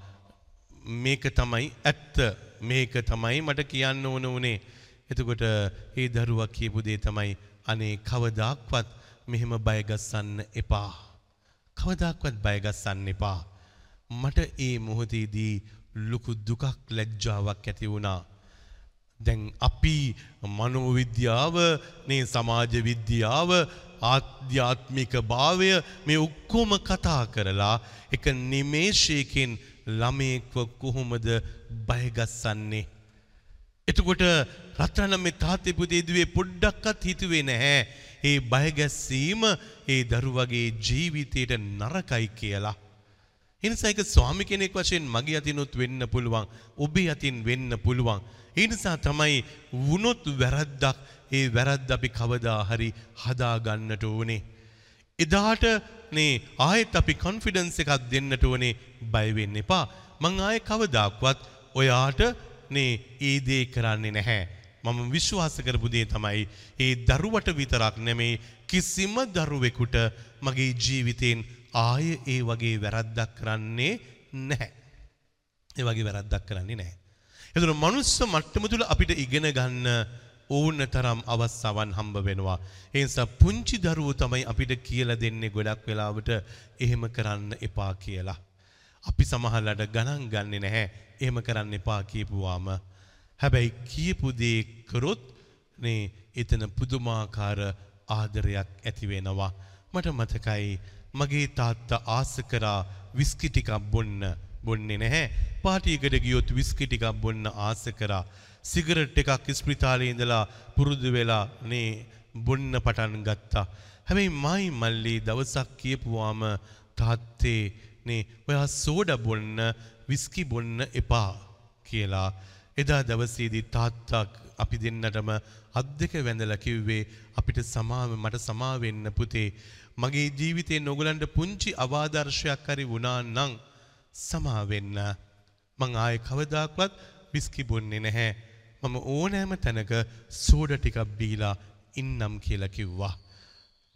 මේක තමයි ඇත්ත මේක තමයි මට කියන්න ඕන උනේ. එතකොට ඒ දරුවා කියපු දේ තමයි අනේ කවදාක්වත් මෙහෙම බයගස්සන්න එපා. කවදාක්වත් බයගස්සන්න එපා. මට ඒ මොහොතේදී ලොකු දුකක් ලැජ්ජාවක් ඇති වුණා. දැන් අපි මනෝවිද්‍යාව මේ සමාජ විද්‍යාව ආධ්‍යාත්මික භාවය මේ ඔක්කොම කතා කරලා එක නිමේෂයකින් ළමයෙක්ව කොහොමද බයගස්සන්නේ. එතකොට රත්‍රනම් මේ තාත්තේ පුතේ දුවේ පොඩ්ඩක්වත් හිතුවේ නැහැ. ඒ බයගැස්සීම ඒ දරුවගේ ජීවිතයට නරකයි කියලා. එනිසා ඒක ස්වාමි කෙනෙක් වශයෙන් මගේ අතිනුත් වෙන්න පුළුවන්. ඔබේ අතින් වෙන්න පුළුවන්. ඒ නිසා තමයි වුණොත් වැරද්දක් ඒ වැරද්ද අපි කවදා හරි හදා ගන්නට ඕනේ. එදාට නේ ආයෙත් අපි කොන්ෆිඩන්ස් එකක් දෙන්නට ඕනේ බය වෙන්න එපා. මං ආයේ කවදාක්වත් ඔයාට නේ ඒ දේ කරන්නේ නැහැ. මම විශ්වාස කරපු දේ තමයි ඒ දරුවට විතරක් නෙමෙයි කිසිම දරුවෙකුට මගේ ජීවිතෙන් ආය ඒ වගේ වැරද්දක් කරන්නේ නැහැ. ඒ වගේ වැරද්දක් කරන්නේ නැහැ. එතන මනුස්ස මට්ටම තුල අපිට ඉගෙන ගන්න ඕන තරම් අවස්ථාවන් හම්බ වෙනවා. ඒ නිසා පුංචි දරුවෝ තමයි අපිට කියලා දෙන්නේ ගොඩක් වෙලාවට එහෙම කරන්න එපා කියලා. අපි සමහරලාට ගණන් ගන්නේ නැහැ. එහෙම කරන්න එපා කියපුවාම. හැබැයි කියපු දේ කරොත් නේ එතන පුදුමාකාර ආදරයක් ඇති වෙනවා. මට මතකයි මගේ තාත්තා ආස කරා විස්කි ටිකක් බොන්න බොන්නේ නැහැ. පාටියකට ගියොත් විස්කි ටිකක් බොන්න ආස කරා. සිගරට් එකක් ස්ප්‍රිතාලේ ඉඳලා පුරුදු වෙලා නේ බොන්න පටන් ගත්තා. හැබැයි මයි මල්ලි දවසක් කියපුවාම තාත්තේ නේ ඔයා සෝඩා බොන්න විස්කි බොන්න එපා කියලා එදා දවසේදී තාත්තා අපි දෙන්නටම අත් දෙක වැඳලා කිව්වේ අපිට සමාව මට සමා වෙන්න පුතේ මගේ ජීවිතේ නොගලන්ට පුංචි අවාදර්ශයක් හරි වුණා නම් සමා වෙන්න මං ආයේ කවදාක්වත් විස්කි බොන්නේ නැහැ. මම ඕනෑම තැනක සෝඩ ටිකක් බීලා ඉන්නම් කියලා කිව්වා.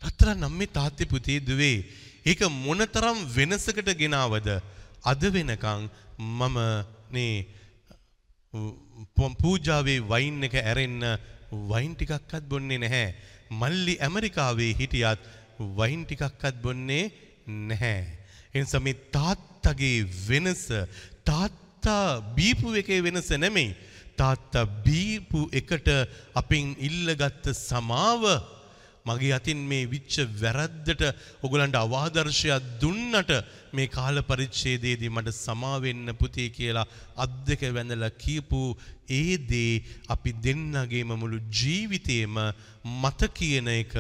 රත්තරන් අම්මේ තාත්තේ පුතේ දුවේ. ඒක මොනතරම් වෙනසකට ගෙනාවද? අද වෙනකන් මම නේ පූජාවේ වයින් එක ඇරෙන්න වයින් ටිකක්වත් බොන්නේ නැහැ. මල්ලි ඇමරිකාවේ හිටියත් වයින් ටිකක්වත් බොන්නේ නැහැ. එනිසා මේ තාත්තගේ වෙනස තාත්තා බීපු එකේ වෙනස නෙමෙයි. තාත්තා බීපු එකට අපින් ඉල්ලගත්ත සමාව මගේ අතින් මේ විච්ච වැරද්දට ඔගලන්ට අවාදර්ශයක් දුන්නට මේ කාල පරිච්ඡේදයේදී මට සමාවෙන්න පුතේ කියලා අත් දෙක වැඳලා කියපු ඒ දේ අපි දෙන්නගේම මුළු ජීවිතේම මත කියන එක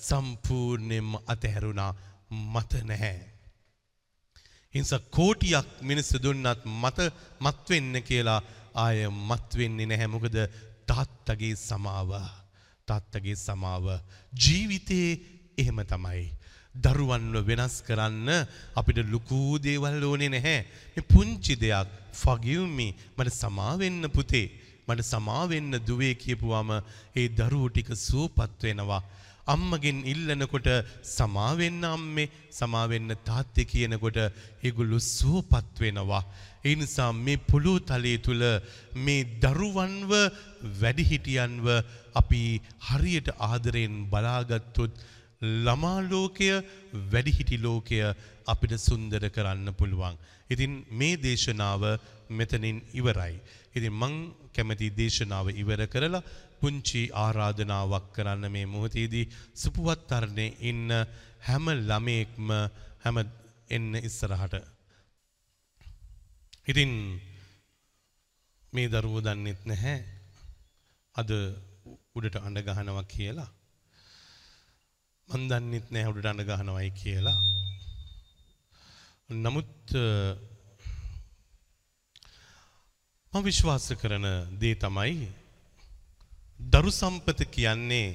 සම්පූර්ණයෙන්ම අතහැරුණා. මත නැහැ. හිංසා කෝටියක් මිනිස්සු දුන්නත් මත මත්වෙන්න කියලා ආය මත්වෙන්නේ නැහැ. මොකද තාත්තගේ සමාව. තාත්තගේ සමාව ජීවිතේ එහෙම තමයි. දරුවන්ව වෙනස් කරන්න අපිට ලොකූ දේවල් ඕනේ නැහැ. මේ පුංචි දෙයක් forgive me මට සමාවෙන්න පුතේ මට සමාවෙන්න දුවේ කියපුවාම ඒ දරුවෝ ටික සුවපත් වෙනවා. අම්මගෙන් ඉල්ලනකොට සමාවෙන්න අම්මේ සමාවෙන්න තාත්තේ කියනකොට ඒගොල්ලෝ සුවපත් වෙනවා. ඒ නිසා මේ පොළොව තලයේ තුල මේ දරුවන්ව වැඩිහිටියන්ව අපි හරියට ආදරයෙන් බලාගත්තොත් ළමා ලෝකය වැඩිහිටි ලෝකය අපිට සුන්දර කරන්න පුළුවන්. ඉතින් මේ දේශනාව මෙතනින් ඉවරයි. ඉතින් මං කැමති දේශනාව ඉවර කරලා පුංචි ආරාධනාවක් කරන්න මේ මොහොතේදී සුපුවත් තරණේ ඉන්න හැම ළමයෙක්ම හැම එන්න ඉස්සරහට. ඉතින් මේ දරුවෝ දන්නෙත් නැහැ අද උඩට අඬ ගහනවා කියලා. මන් දන්නෙත් නැහැ උඩට අඬ ගහනවයි කියලා. නමුත් මම විශ්වාස කරන දේ තමයි දරු සම්පත කියන්නේ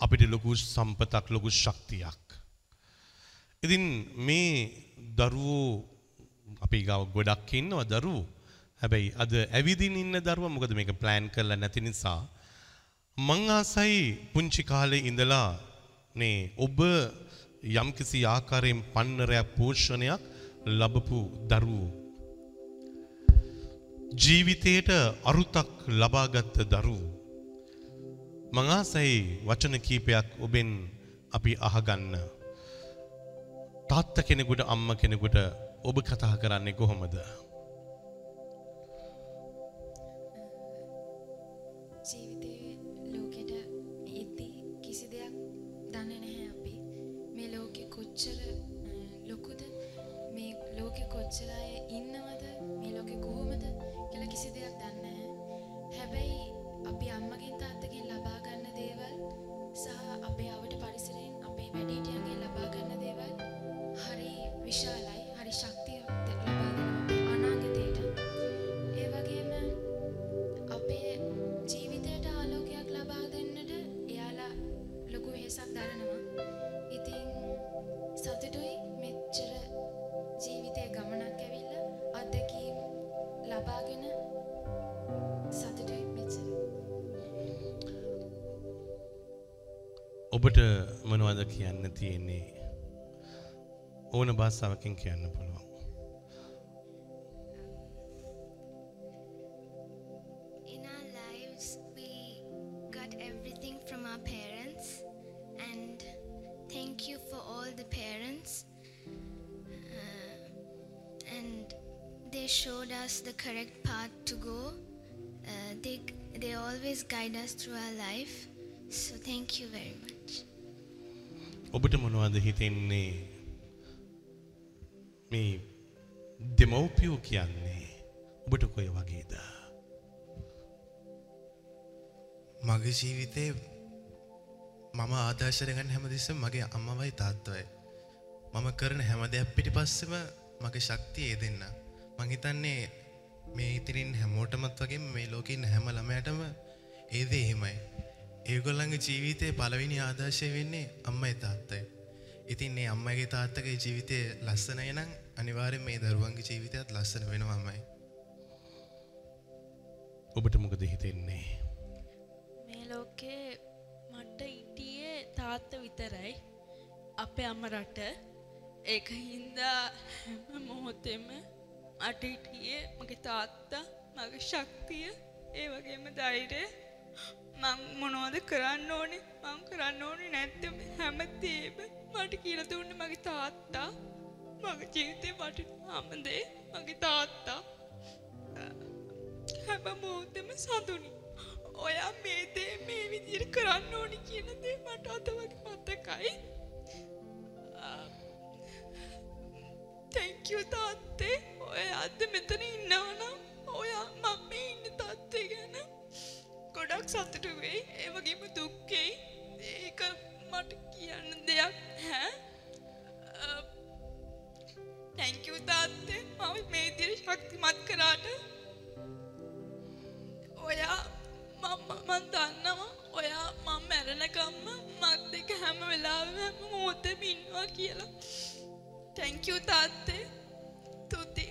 අපිට ලොකු සම්පතක් ලොකු ශක්තියක්. ඉතින් මේ දරුවෝ අපි ගාව ගොඩක් ඉන්නවා දරුවෝ. හැබැයි අද ඇවිදින් ඉන්න දරුවා මොකද මේක ප්ලෑන් කරලා නැති නිසා. මං ආසයි පුංචි කාලේ ඉඳලා නේ ඔබ යම්කිසි ආකාරයෙන් පන්නරයක් පෝෂණයක් ලබපු දරුවෝ. ජීවිතයට අරුතක් ලබාගත්ත දරුවෝ. මං ආසයි වචන කීපයක් ඔබෙන් අපි අහගන්න. තාත්තා කෙනෙකුට අම්මා කෙනෙකුට ඔබ කතා කරන්නේ කොහොමද ජීවිතයේ ලෝකෙට එද්දී කිසි දෙයක් දන්නේ නැහැ අපි. මේ ලෝකෙ කොච්චර අ, ලොකුද? මේ ලෝකෙ කොච්චර මොනවද කියන්න තියෙන්නේ ඕන භාෂාවකින් කියන්න පුළුවන් In our lives, we got everything from our parents, and thank you for all the parents. Uh, and they showed us the correct path to go. Uh, they they always guide us through our life. So thank you very much. ඔබට මොනවද හිතෙන්නේ මේ දෙමව්පියෝ කියන්නේ ඔබට කොය වගේද මගේ ජීවිතේ මම ආදර්ශරගන්න හැමතිස්සම මගේ අම්මවයි තාත්තවයි. මම කරන හැම දෙයක් පිටිපස්සෙම මගේ ශක්තිය ඒ දෙන්න. මං හිතන්නේ මේ ඉතිරින් හැමෝටමත් වගේ මේ ලෝකින් හැම ළමයටම ඒද එහෙමයි. ඒගොල්ලන්ගේ ජීවිතයේ පළවෙනි ආදර්ශය වෙන්නේ අම්මයි තාත්තයි. ඉතින් මේ අම්මගේ තාත්තගේ ජීවිතය ලස්සනයි නම් අනිවාර්යෙන් මේ දරුවන්ගේ ජීවිතයත් ලස්සන වෙනවාමයි. ඔබට මොකද හිතෙන්නේ මේ ලෝකේ මට හිටියේ තාත්ත විතරයි අපේ අම්ම රට ඒක හින්දා හැම මොහොතෙම මට හිටියේ මගේ තාත්තා මගේ ශක්තිය ඒ වගේම ධෛර්යය මං මොනවද කරන්න ඕනේ මං කරන්න ඕනේ නැත්තම් හැමතේම මට කියලා දුන්නේ මගේ තාත්තා මගේ ජීවිතේ වටිනාම දේ මගේ තාත්තා හැම මොහොතෙම සතුනි. ඔයා මේ දේ මේ විදිහට කරන්න ඕනි කියන දේ මට අද වගේ මතකයි. thank you තාත්තේ. ඔයා අද මෙතන ඉන්නවනම් ගොඩක් සතුටු වෙයි. ඒ වගේම දුක් වෙයි. ඒක මට කියන්න දෙයක් හැ. thank you තාත්තේ. මම මේ විදිහට ශක්තිමත් කරාට ඔයා මම මන් දන්නවා ඔයා මම මැරෙනකම්ම මත් එක්ක හැම වෙලාවෙම හැම මොහොතෙම ඉන්නවා කියලා. thank you තාත්තේ. තුති.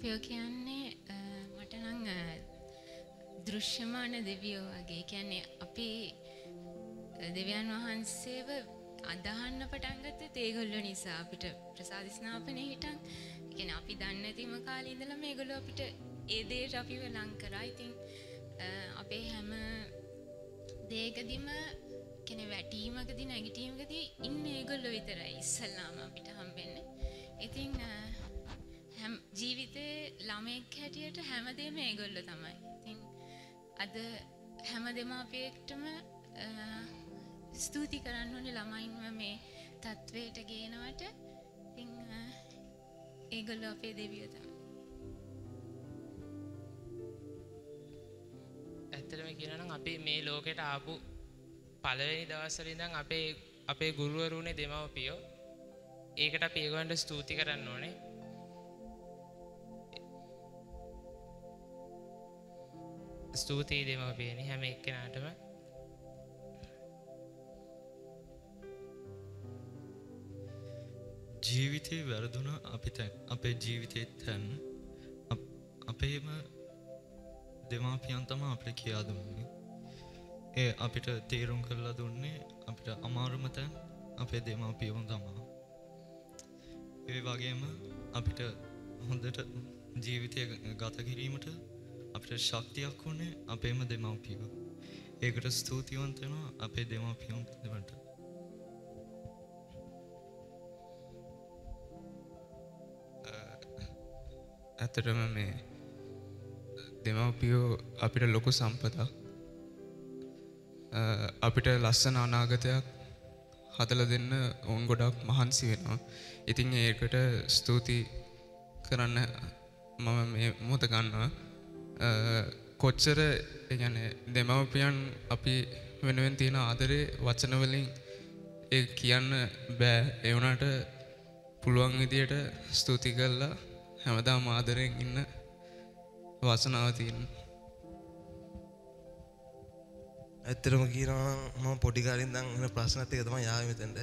දෙමාපියෝ කියන්නේ අ, මට නම් අ, දෘශ්‍යමාන දෙවියෝ වගේ කියන්නේ අපි අ, දෙවියන් වහන්සේව අදහන්න පටන් ගත්තේ ඒගොල්ලෝ නිසා අපිට ප්‍රසාද ස්නාපනේ හිටන් කියන්නේ අපි දන්නේ නැතිම කාලේ ඉඳලා මේගොල්ලෝ අපිට ඒ දේට අපිව ලං කරා. ඉතින් අ, අපේ හැම දේකදීම කියන්නේ වැටීමකදී නැගිටීමකදී ඉන්නේ ඒගොල්ලෝ විතරයි ඉස්සල්ලාම අපිට හම්බෙන්නේ. ඉතින් අ, හැම ජීවිතේ ළමයෙක් හැටියට හැමදේම ඒගොල්ලෝ තමයි. ඉතින් අද හැම දෙමාපියෙක්ටම අ, ස්තුති කරන්න ඕනේ ළමයින්ව මේ තත්වයට ගේනවට. ඉතින් අ, ඒගොල්ලෝ අපේ දෙවියෝ තමයි. ඇත්තටම කියනනම් අපි මේ ලෝකෙට ආපු පළවෙනි දවස්වල ඉඳන් අපේ අපේ ගුරුවරුනේ දෙමව්පියෝ ඒකට අපි ඒගොල්ලන්ට ස්තුති කරන්න ඕනේ. ස්තුතියි දෙමව්පියනි හැම එක්කෙනාටම. ජීවිතයේ වැරදුන අපි තැන් අපේ ජීවිතයත් තැන් අපේම දෙමාපියන් තම අපට කියා දුන්නේ ඒ අපිට තේරුම් කරලා දුන්නේ අපිට අමාරුම තැන් අපේ දෙමාපියවුන් තමා ඒ වගේම අපිට හොඳට ජීවිතය ගත කිරීමට අපිට ශක්තියක් වුණේ අපේම දෙමව්පියෝ. ඒකට ස්තුතිවන්තනවා අපේ දෙමව්පියොන් දෙවට ඇත්තටම මේ දෙමව්පියෝ අපිට ලොකු සම්පතක්. අ, අපිට ලස්සන අනාගතයක් හදල දෙන්න ඔවුන් ගොඩක් මහන්සි වෙනවා. ඉතින් ඒකට ස්තුති කරන්න මම මේ මොත ගන්නවා. අ, කොච්චර ගැන දෙමව්පියන් අපි වෙනුවෙන් තියෙන ආදරේ වචනවලින් ඒ කියන්න බෑ. එවනට පුළුවන් විදියට ස්තුති කරලා හැමදාම ආදරයෙන් ඉන්න වසනාව තියෙන ඇත්තටම කියනවා මම පොඩි කාලින් දන් එන ප්‍රශ්නත් එක තමයි යාවේ මෙතෙන්ට.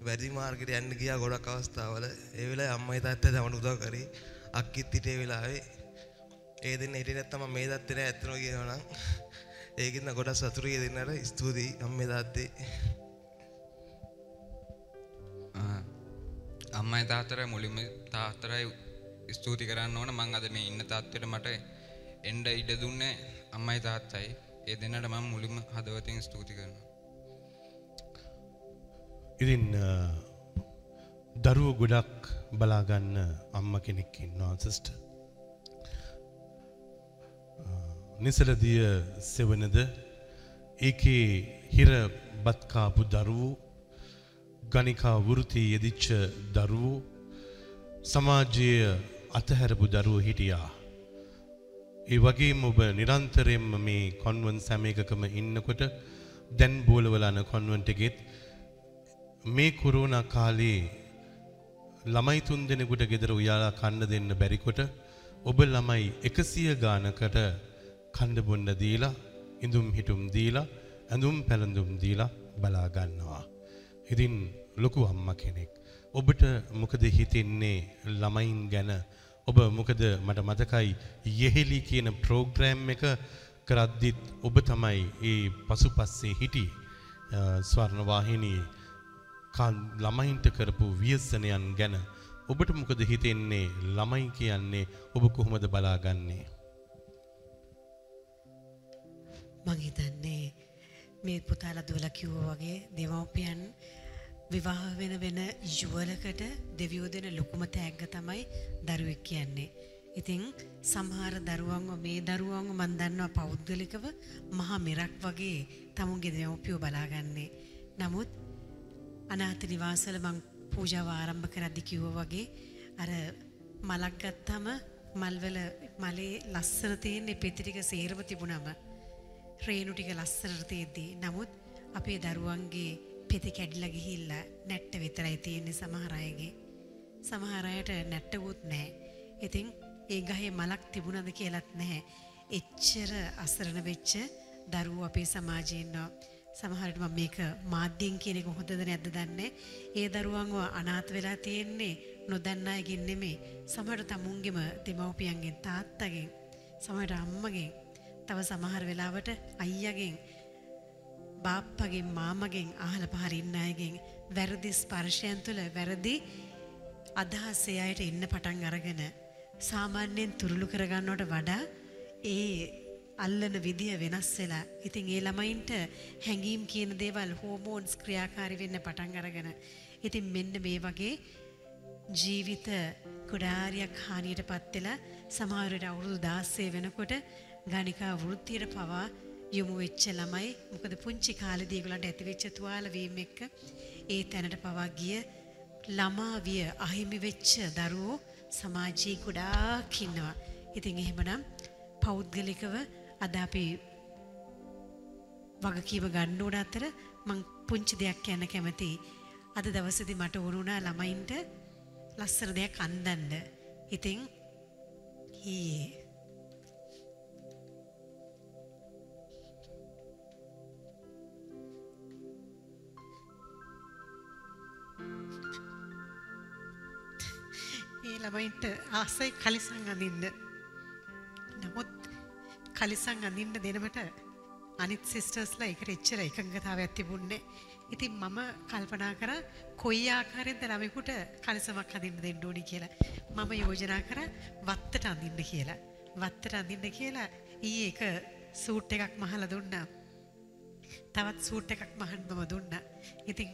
වැඩි මාර්ගෙට යන්න ගියා ගොඩක් අවස්ථාවල. ඒ වෙලාවේ අම්මයි තාත්තයි තමයි උදව් කරේ. අක්කිත් හිටියේ වෙලාවේ. ඒ දෙන්න හිටියේ නැත්තම් මම මේ දත්තේ නෑ ඇත්තම කියනවා නම්. ඒකින්ද ගොඩක් සතුටුයි දෙන්නට ස්තුතියි අම්මේ තාත්තේ. අම්මයි තාත්තරයි මුලින්ම තාත්තරයි ස්තුති කරන්න ඕන. මං අද මේ ඉන්න තත්ත්වයට මට එන්ඩ ඉඩ දුන්නේ අම්මයි තාත්තයි. ඒ දෙන්නට මම මුලින්ම හදවතින් ස්තුති කරනවා. ඉතින් දරුව ගොඩක් බලාගන්න අම්ම කෙනෙක් ඉන්නවා සිස්ට නිසලදිය සෙවනද ඒකේ හිර බත්කාපු දරුවෝ ගනිකා වෘති යෙදිච්ච දරුවෝ සමාජය අතහැරපු දරුව හිටියා. ඒ වගේම ඔබ නිරන්තරයෙන්ම මේ කොන්වන් සැම එකකම ඉන්නකොට දැන් බෝලවලන කොන්වන්ට එකෙත් මේ කොරෝනා කාලේ ළමයි තුන් දෙනෙකුට ගෙදර උයාලා කන්න දෙන්න බැරිකොට ඔබ ළමයි එකසිය ගානකට කණ්ඩ බොන්න දීලා ඉඳුම් හිටුම් දීලා ඇඳුම් පැළඳුම් දීලා බලා ගන්නවා. ඉතින් ලොකු අම්ම කෙනෙක්. ඔබට මොකද හිතෙන්නේ ළමයින් ගැන ඔබ මොකද මට මතකයි යෙහෙලි කියන ප්‍රෝග්‍රෑම් එක කරද්දිත් ඔබ තමයි ඒ පසුපස්සේ හිටි ස්වර්ණවාහිනී ළමයින්ට කරපු ව්‍යසනයන් ගැන ඔබට මොකද හිතෙන්නේ ළමයි කියන්නේ ඔබ කොහොමද බලාගන්නේ. මං හිතන්නේ මේ පුතාලා දුවලා කිව්වා වගේ දෙමව්පියන් විවාහ වෙන වෙන යුවලකට දෙවියෝ දෙන ලොකුම තෑග්ග තමයි දරුවෙක් කියන්නේ. ඉතින් සමහර දරුවන්ව මේ දරුවන්ව මන් දන්නවා පෞද්ගලිකව මහා මෙරක් වගේ තමුන්ගේ දෙමව්පියෝ බලාගන්නේ. නමුත් අනාථ නිවාසවල මං පූජාව ආරම්භ කරද්දි කිව්වා වගේ අර මලක් ගත්තාම මල්වල මලේ ලස්සන තියෙන්නේ පෙති ටික සේරම තිබුණම රේණු ටික ලස්සනට තියෙද්දි නමුත් අපේ දරුවන්ගේ පෙති කැඩිලා ගිහිල්ලා නැට්ට විතරයි තියෙන්නේ සමහර අයගේ සමහර අයට නැට්ටකුත් නැහැ. ඉතින් ඒ ගහේ මලක් තිබුණද කියලත් නැහැ. එච්චර අසරණ වෙච්ච දරුවෝ අපේ සමාජයේ ඉන්නවා. සමහරට මම මේක මාධ්‍යයෙන් කියන එක හොඳද නැද්ද දන්නේ ඒ දරුවන්ව අනාථ වෙලා තියෙන්නේ නොදන්න අයගෙන් නෙමෙයි සමහර තමුන්ගෙම දෙමව්පියන්ගෙන් තාත්තගෙන් සමහර අම්මගෙන් තව සමහර වෙලාවට අයියගෙන් බාප්පගෙන් මාමගෙන් අහල පහර ඉන්න අයගෙන් වැරදි ස්පර්ශයන් තුළ වැරදි අදහස් ඒ අයට එන්න පටන් අරගෙන සාමාන්‍යයෙන් තුරුළු කරගන්නවට වඩා ඒ අල්ලන විදිය වෙනස් වෙලා ඉතින් ඒ ළමයින්ට හැඟීම් කියන දේවල් හෝමෝන්ස් ක්‍රියාකාරී වෙන්න පටන් අරගෙන ඉතින් මෙන්න මේ වගේ ජීවිත කුඩාරියක් හානියට පත් වෙලා සමහරවිට අවුරුදු 16 වෙනකොට ගණිකා වෘත්තියට පවා යොමු වෙච්ච ළමයි මොකද පුංචි කාලේදී ඒගොල්ලන්ට ඇතිවෙච්ච තුවාල වීම එක්ක ඒ තැනට පවා ගිය ළමා විය අහිමි වෙච්ච දරුවෝ සමාජයේ ගොඩාක් ඉන්නවා. ඉතින් එහෙමනම් පෞද්ගලිකව අද අපි වගකීම ගන්න ඕන අතර මං පුංචි දෙයක් කියන්න කැමතියි. අද දවසේදී මට වුණා ළමයින්ට ලස්සන දෙයක් අන්දන්න. ඉතින් ඊයේ ඒ ළමයින්ට ආසයි කලිසම් අඳින්න. නමුත් කලිසම් අඳින්න දෙනවට අනිත් සිස්ටර්ස්ලා ඒකට එච්චර එකඟතාවයක් තිබුණේ. ඉතින් මම කල්පනා කරා කොයි ආකාරයෙන්ද ළමෙකුට කලිසමක් අඳින්න දෙන්න ඕනි කියලා. මම යෝජනා කරා වත්තට අඳින්න කියලා. වත්තට අඳින්න කියලා ඊයේ එක සූට් එකක් මහලා දුන්නා. තවත් සූට් එකක් මහන්න මම දුන්නා. ඉතින්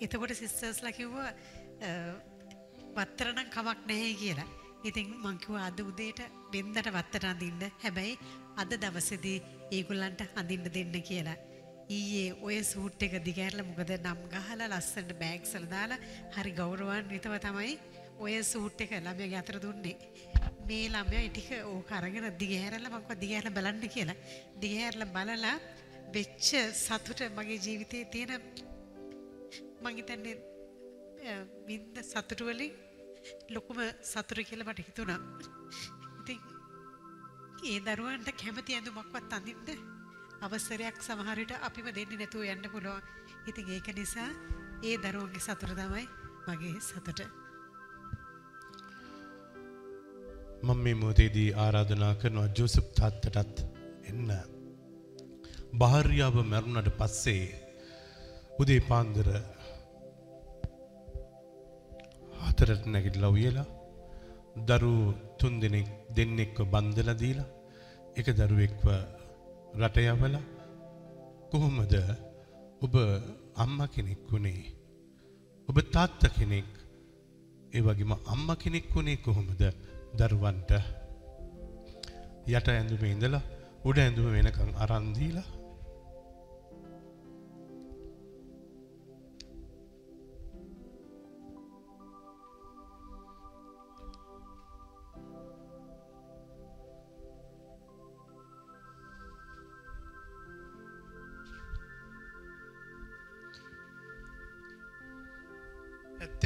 එතකොට සිස්ටර්ස්ලා කිව්වා වත්තර නම් කමක් නැහැ කියලා. ඉතින් මං කිව්වා අද උදේට වෙන්දට වත්තට අඳින්න. හැබැයි අද දවසේදී ඒගොල්ලන්ට අඳින්න දෙන්න කියලා. ඊයේ ඔය සූට් එක දිගහැරලා මොකද නම් ගහලා ලස්සනට බෑග්ස් වල දාලා හරි ගෞරවාන්විතව තමයි ඔය සූට් එක ළමයාගේ අතට දුන්නේ. මේ ළමයා ටික ඕක අරගෙන දිගහැරලා මං කිව්වා දිගහැරලා බලන්න කියලා. දිගහැරලා බලලා වෙච්ච සතුට මගේ ජීවිතේ තියෙන මං හිතන්නේ වින්ද සතුට වලින් ලොකුම සතුට කියලා මට හිතුණා. ඉතින් ඒ දරුවන්ට කැමති ඇඳුමක්වත් අඳින්න අවසරයක් සමහර විට අපිම දෙන්නේ නැතුව යන්න පුළුවන්. ඉතින් ඒක නිසා ඒ දරුවන්ගේ සතුට තමයි මගේ සතුට. මම මේ මොහොතේදී ආරාධනා කරනවා ජෝසප් තාත්තටත් එන්න. භාර්යාව මැරුණට පස්සේ උදේ පාන්දර හතරට නැගිටලා උයලා දරු තුන් දෙනෙක් දෙන්නෙක්ව බන්ධලා දීලා එක දරුවෙක්ව රට යවලා කොහොමද ඔබ අම්මා කෙනෙක් වුණේ ඔබ තාත්තා කෙනෙක්? ඒ වගේම අම්මා කෙනෙක් වුණේ කොහොමද? දරුවන්ට යට ඇඳුමේ ඉඳලා උඩ ඇඳුම වෙනකන් අරන් දීලා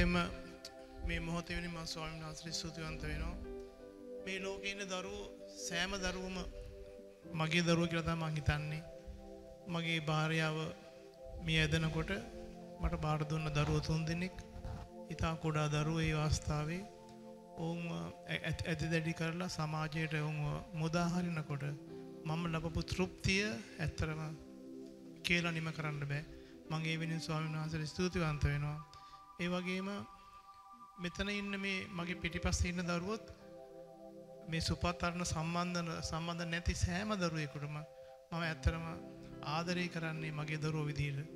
ඇත්තෙම මේ මොහොතවෙනි ම ස්වාමීන් වහන්සේ ස්තුතිවන්ත වෙනවා. මේ ලෝකේ ඉන්න දරුවෝ සෑම දරුවම මගේ දරුවෝ කියලා තමයි මං හිතන්නේ. මගේ භාර්යාව මිය ඇදෙනකොට මට බාර දුන්න දරුවෝ තුන් දෙනෙක් ඉතා කුඩා දරුවෝ ඒ අවස්ථාවේ ඔවුන් ඇති දැඩි කරලා සමාජයට ඔවුන් මුදාහරිනකොට මම ලබපු තෘප්තිය ඇත්තරම කියලා නිම කරන්න බෑ මගේ වෙනින් ස්වාමීන් වහන්සේට ස්තුතිවන්ත වෙනවා. ඒ වගේම මෙතන ඉන්න මේ මගේ පිටිපස්සේ ඉන්න දරුවොත් මේ සුපත්තරණ සම්බන්ධන සම්බන්ධ නැති සෑම දරුවෙකුටම මම ඇත්තරම ආදරය කරන්නේ මගේ දරුවෝ විදිහට.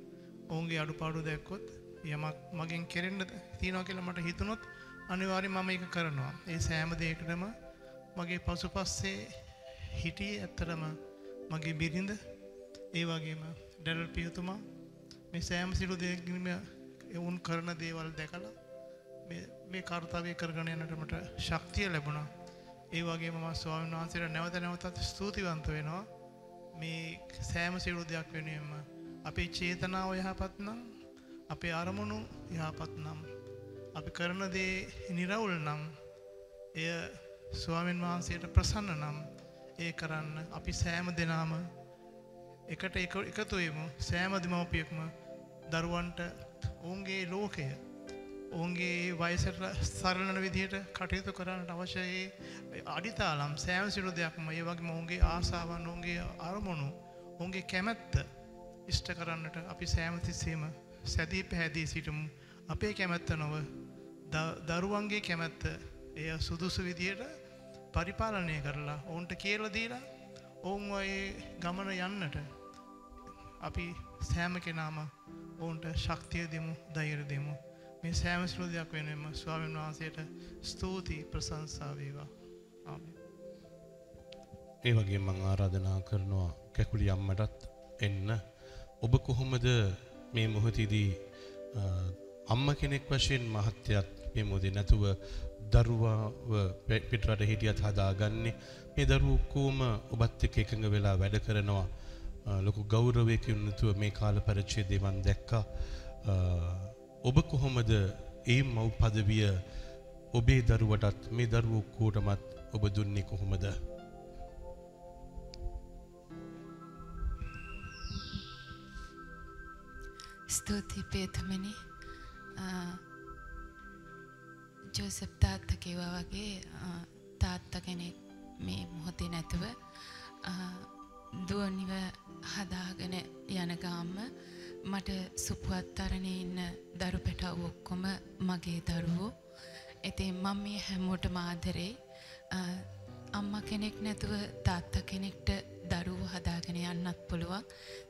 ඔවුන්ගේ අඩුපාඩු දැක්කොත් යමක් මගෙන් කෙරෙන්න තියෙනවා කියලා මට හිතුනොත් අනිවාර්යයෙන් මම ඒක කරනවා. ඒ සෑම දෙයකටම මගේ පසුපස්සේ හිටියේ ඇත්තටම මගේ බිරිඳ ඒ වගේම ඩැරල් පියතුමා මේ සෑම සිළු දෙයකින්ම එවුන් කරන දේවල් දැකලා මේ කර්තව්‍ය කරගෙන යන්නට මට ශක්තිය ලැබුණා. ඒ වගේම මම ස්වාමීන් වහන්සේට නැවත නැවතත් ස්තුතිවන්ත වෙනවා. මේ සෑම සිළු දෙයක් වෙනුවෙන්ම අපේ චේතනාව යහපත් නම් අපේ අරමුණු යහපත් නම් අපි කරන දේ නිරවුල් නම් එය ස්වාමීන් වහන්සේට ප්‍රසන්න නම් ඒ කරන්න අපි සෑම දෙනාම එකට එකතුවමු සෑම දෙමවපියෙක්ම දරුවන්ට ඔවුන්ගේ ලෝකය ඔවුන්ගේ වයසට සරලන විදිහට කටයුතු කරන්නට අවශ්‍යයේ අඩිතාලම් සෑම සිරු දෙයක්ම ඒ වගේ ඔවුන්ගේ ආසාවන් ඔවුන්ගේ අරමුණු ඔවුන්ගේ කැමැත්ත ඉෂ්ට කරන්නට අපි සෑමතිස්සේම සැදී පැහැදී සිටමු. අපේ කැමැත්ත නොව දරුවන්ගේ කැමැත්ත එය සුදුසු විදියට පරිපාලනය කරලා ඔවුන්ට කියල දීලා ඔවුන් ඒ ගමන යන්නට අපි සෑම කෙනාම ඔවුන්ට ශක්තිය දෙමු දෛර දෙමු. මේ සෑම ස්ලෝදයක් වෙනම ස්වාමීන් වහන්සේට ස්තුතියි ප්‍රසංසා වේවා. ආමෙන්. ඒ වගේ මං ආරාධනා කරනවා කැකුලි අම්මටත් එන්න. ඔබ කොහොමද මේ මොහොතේදී අම්ම කෙනෙක් වශයෙන් මහත්යත් මේ මොහොතේ නැතුව දරුවාව පිටරට හිටියත් හදාගන්නේ? මේ දරුවෝ ඔක්කොම ඔබත් එක්ක එකඟ වෙලා වැඩ කරනවා? ලොකු ගෞරවයකින් යුතුව මේ කාල පරිච්ඡේදය මම දැක්කා. ඔබ කොහොමද ඒ මව් පදවිය ඔබේ දරුවටත් මේ දරුවෝ ඔක්කොටමත් ඔබ දුන්නේ කොහොමද? ස්තුතියි පේතමනි ජෝසප් තාත්ත කිව්වා වගේ තාත්තා කෙනෙක් මේ මොහොතේ නැතුව දුවනිව හදාගෙන යන ගාම්ම මට සුපුවත් අරනේ ඉන්න දරු පැටව් ඔක්කොම මගේ දරුවෝ. ඉතින් මම මේ හැමෝටම ආදරේ. අම්මා කෙනෙක් නැතුව තාත්තා කෙනෙක්ට දරුවෝ හදාගෙන යන්නත් පුළුවන්.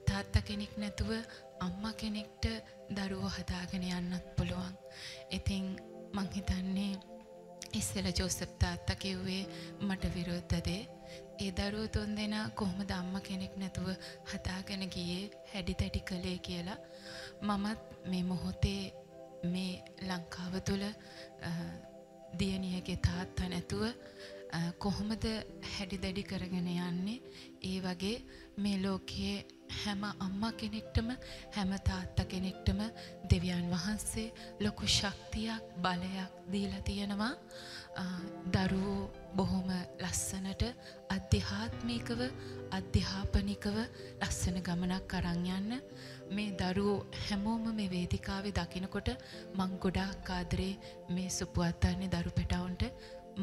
තාත්තා කෙනෙක් නැතුව අම්මා කෙනෙක්ට දරුවෝ හදාගෙන යන්නත් පුළුවන්. ඉතින් මං හිතන්නේ ඉස්සෙල්ලා ජෝසප් තාත්තා කිව්වේ මට විරුද්ධ දේ. ඒ දරුවෝ තුන් දෙනා කොහොමද අම්මා කෙනෙක් නැතුව හදාගෙන ගියේ? හැඩි තැටි කළේ කියලා. මමත් මේ මොහොතේ මේ ලංකාව තුළ දියණියගේ තාත්තා නැතුව කොහොමද හැඩි දැඩි කරගෙන යන්නේ? ඒ වගේ මේ ලෝකයේ හැම අම්මා කෙනෙක්ටම හැම තාත්තා කෙනෙක්ටම දෙවියන් වහන්සේ ලොකු ශක්තියක් බලයක් දීලා තියෙනවා. දරුවෝ බොහොම ලස්සනට අධ්‍යාත්මිකව අධ්‍යාපනිකව ලස්සන ගමනක් අරන් යන්න මේ දරුවෝ හැමෝම මේ වේදිකාවේ දකිනකොට මං ගොඩාක් ආදරේ මේ සුපුවත්තාන්නේ දරු පැටවුන්ට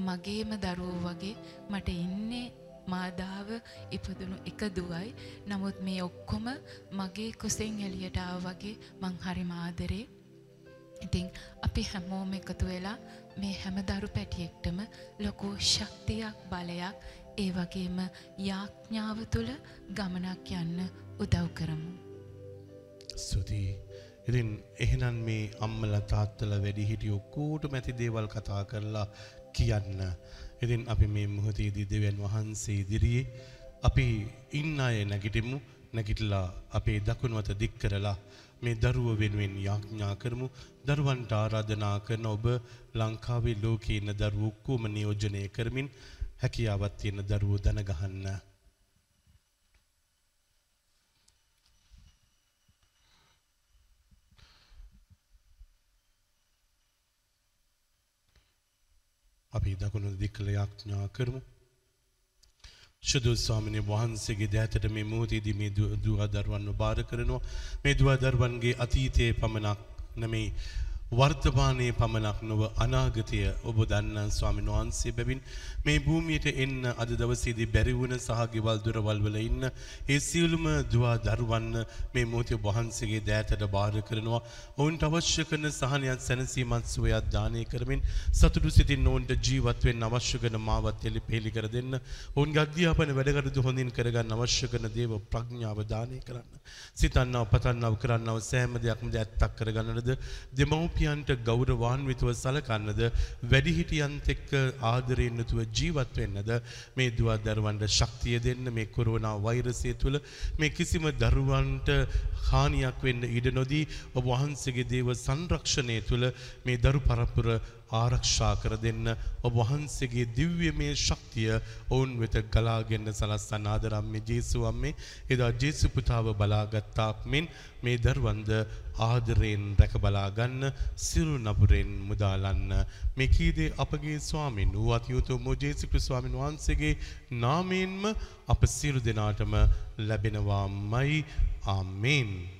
මගේම දරුවෝ වගේ මට ඉන්නේ මාදාව ඉපදුණු එක දුවයි. නමුත් මේ ඔක්කොම මගේ කුසෙන් එළියට ආව වගේ මං හරි ආදරේ. ඉතින් අපි හැමෝම එකතු වෙලා මේ හැම දරු පැටියෙක්ටම ලොකු ශක්තියක් බලයක් ඒ වගේම යාඥාව තුළ ගමනක් යන්න උදව් කරමු. ස්තුතියි. ඉතින් එහෙනම් මේ අම්මලා තාත්තලා වැඩිහිටියෝ ඔක්කොටම ඇති දේවල් කතා කරලා කියන්න. ඉතින් අපි මේ මොහොතේදී දෙවියන් වහන්සේ ඉදිරියේ අපි ඉන්න අය නැගිටිමු. නැගිටලා අපේ දකුණු අත දික් කරලා මේ දරුව වෙනුවෙන් යාඥා කරමු. දරුවන්ට ආරාධනා කරන ඔබ ලංකාවේ ලෝකේ ඉන්න දරුවෝ ඔක්කොම නියෝජනය කරමින් හැකියාවක් තියෙන දරුවෝ දන ගහන්න. අපි දකුණු දික්කල යාඥා කරමු. ශුදු ස්වාමිනී වහන්සේගේ දෑතට මේ මොහොතේදී මේ දුව දරුවන්ව බාර කරනවා. මේ දුව දරුවන්ගේ අතීතයේ පමණක් නෙමෙයි වර්තමානයේ පමණක් නොව අනාගතය ඔබ දන්න ස්වාමීන් වහන්සේ බැවින් මේ භූමියට එන්න අද දවසේදී බැරි වුණ සහ ගෙවල් දොරවල් වල ඉන්න ඒ සියලුම දුවා දරුවන් මේ මොහොතේ වහන්සේගේ දෑතට බාර කරනවා. ඔවුන්ට අවශ්‍ය කරන සහනයත් සැනසීමත් සුවයත් දානය කරමින් සතුටු සිතින් ඔවුන්ට ජීවත් වෙන්න අවශ්‍ය කරන මාවත් එලි පෙළි කර දෙන්න. ඔවුන්ගේ අධ්‍යාපන වැඩකටයුතු හොඳින් කරගන්න අවශ්‍ය කරන දේව ප්‍රඥාව දානය කරන්න. සිතන්නව පතන්නව කරන්නව සෑම දෙයක්ම ඇත්තක් කරගන්නද දෙමව්පියන්ට ගෞරවාන්විතව සලකන්නද වැඩිහිටියන්ත එක්ක ආදරයෙන් යුතුව ජීවත් වෙන්නද මේ දුවා දරුවන්ට ශක්තිය දෙන්න මේ කොරෝනා වෛරසය තුළ මේ කිසිම දරුවන්ට හානියක් වෙන්න ඉඩ නොදී ඔබ වහන්සේගේ දේව සංරක්ෂණය තුළ මේ දරු පරපුර ආරක්ෂා කර දෙන්න ඔබ වහන්සේගේ දිව්‍යමය ශක්තිය ඔවුන් වෙත ගලාගෙන සලස්සන. ආදරම්මේ ජේසු අම්මේ. එදා ජේසු පුතාව බලාගත්තාක් මෙන් මේ දරුවන්ද ආදරයෙන් රැක බලා ගන්න සිරු නපුරෙන් මුදාලන්න. මේ කීදේ අපගේ ස්වාමින් වූ අතියුතු ජේසු ක්‍රිස්තු ස්වාමීන් වහන්සේගේ නාමයෙන්ම අප සියලු දෙනාටම ලැබෙනවාමයි. ආමේන්.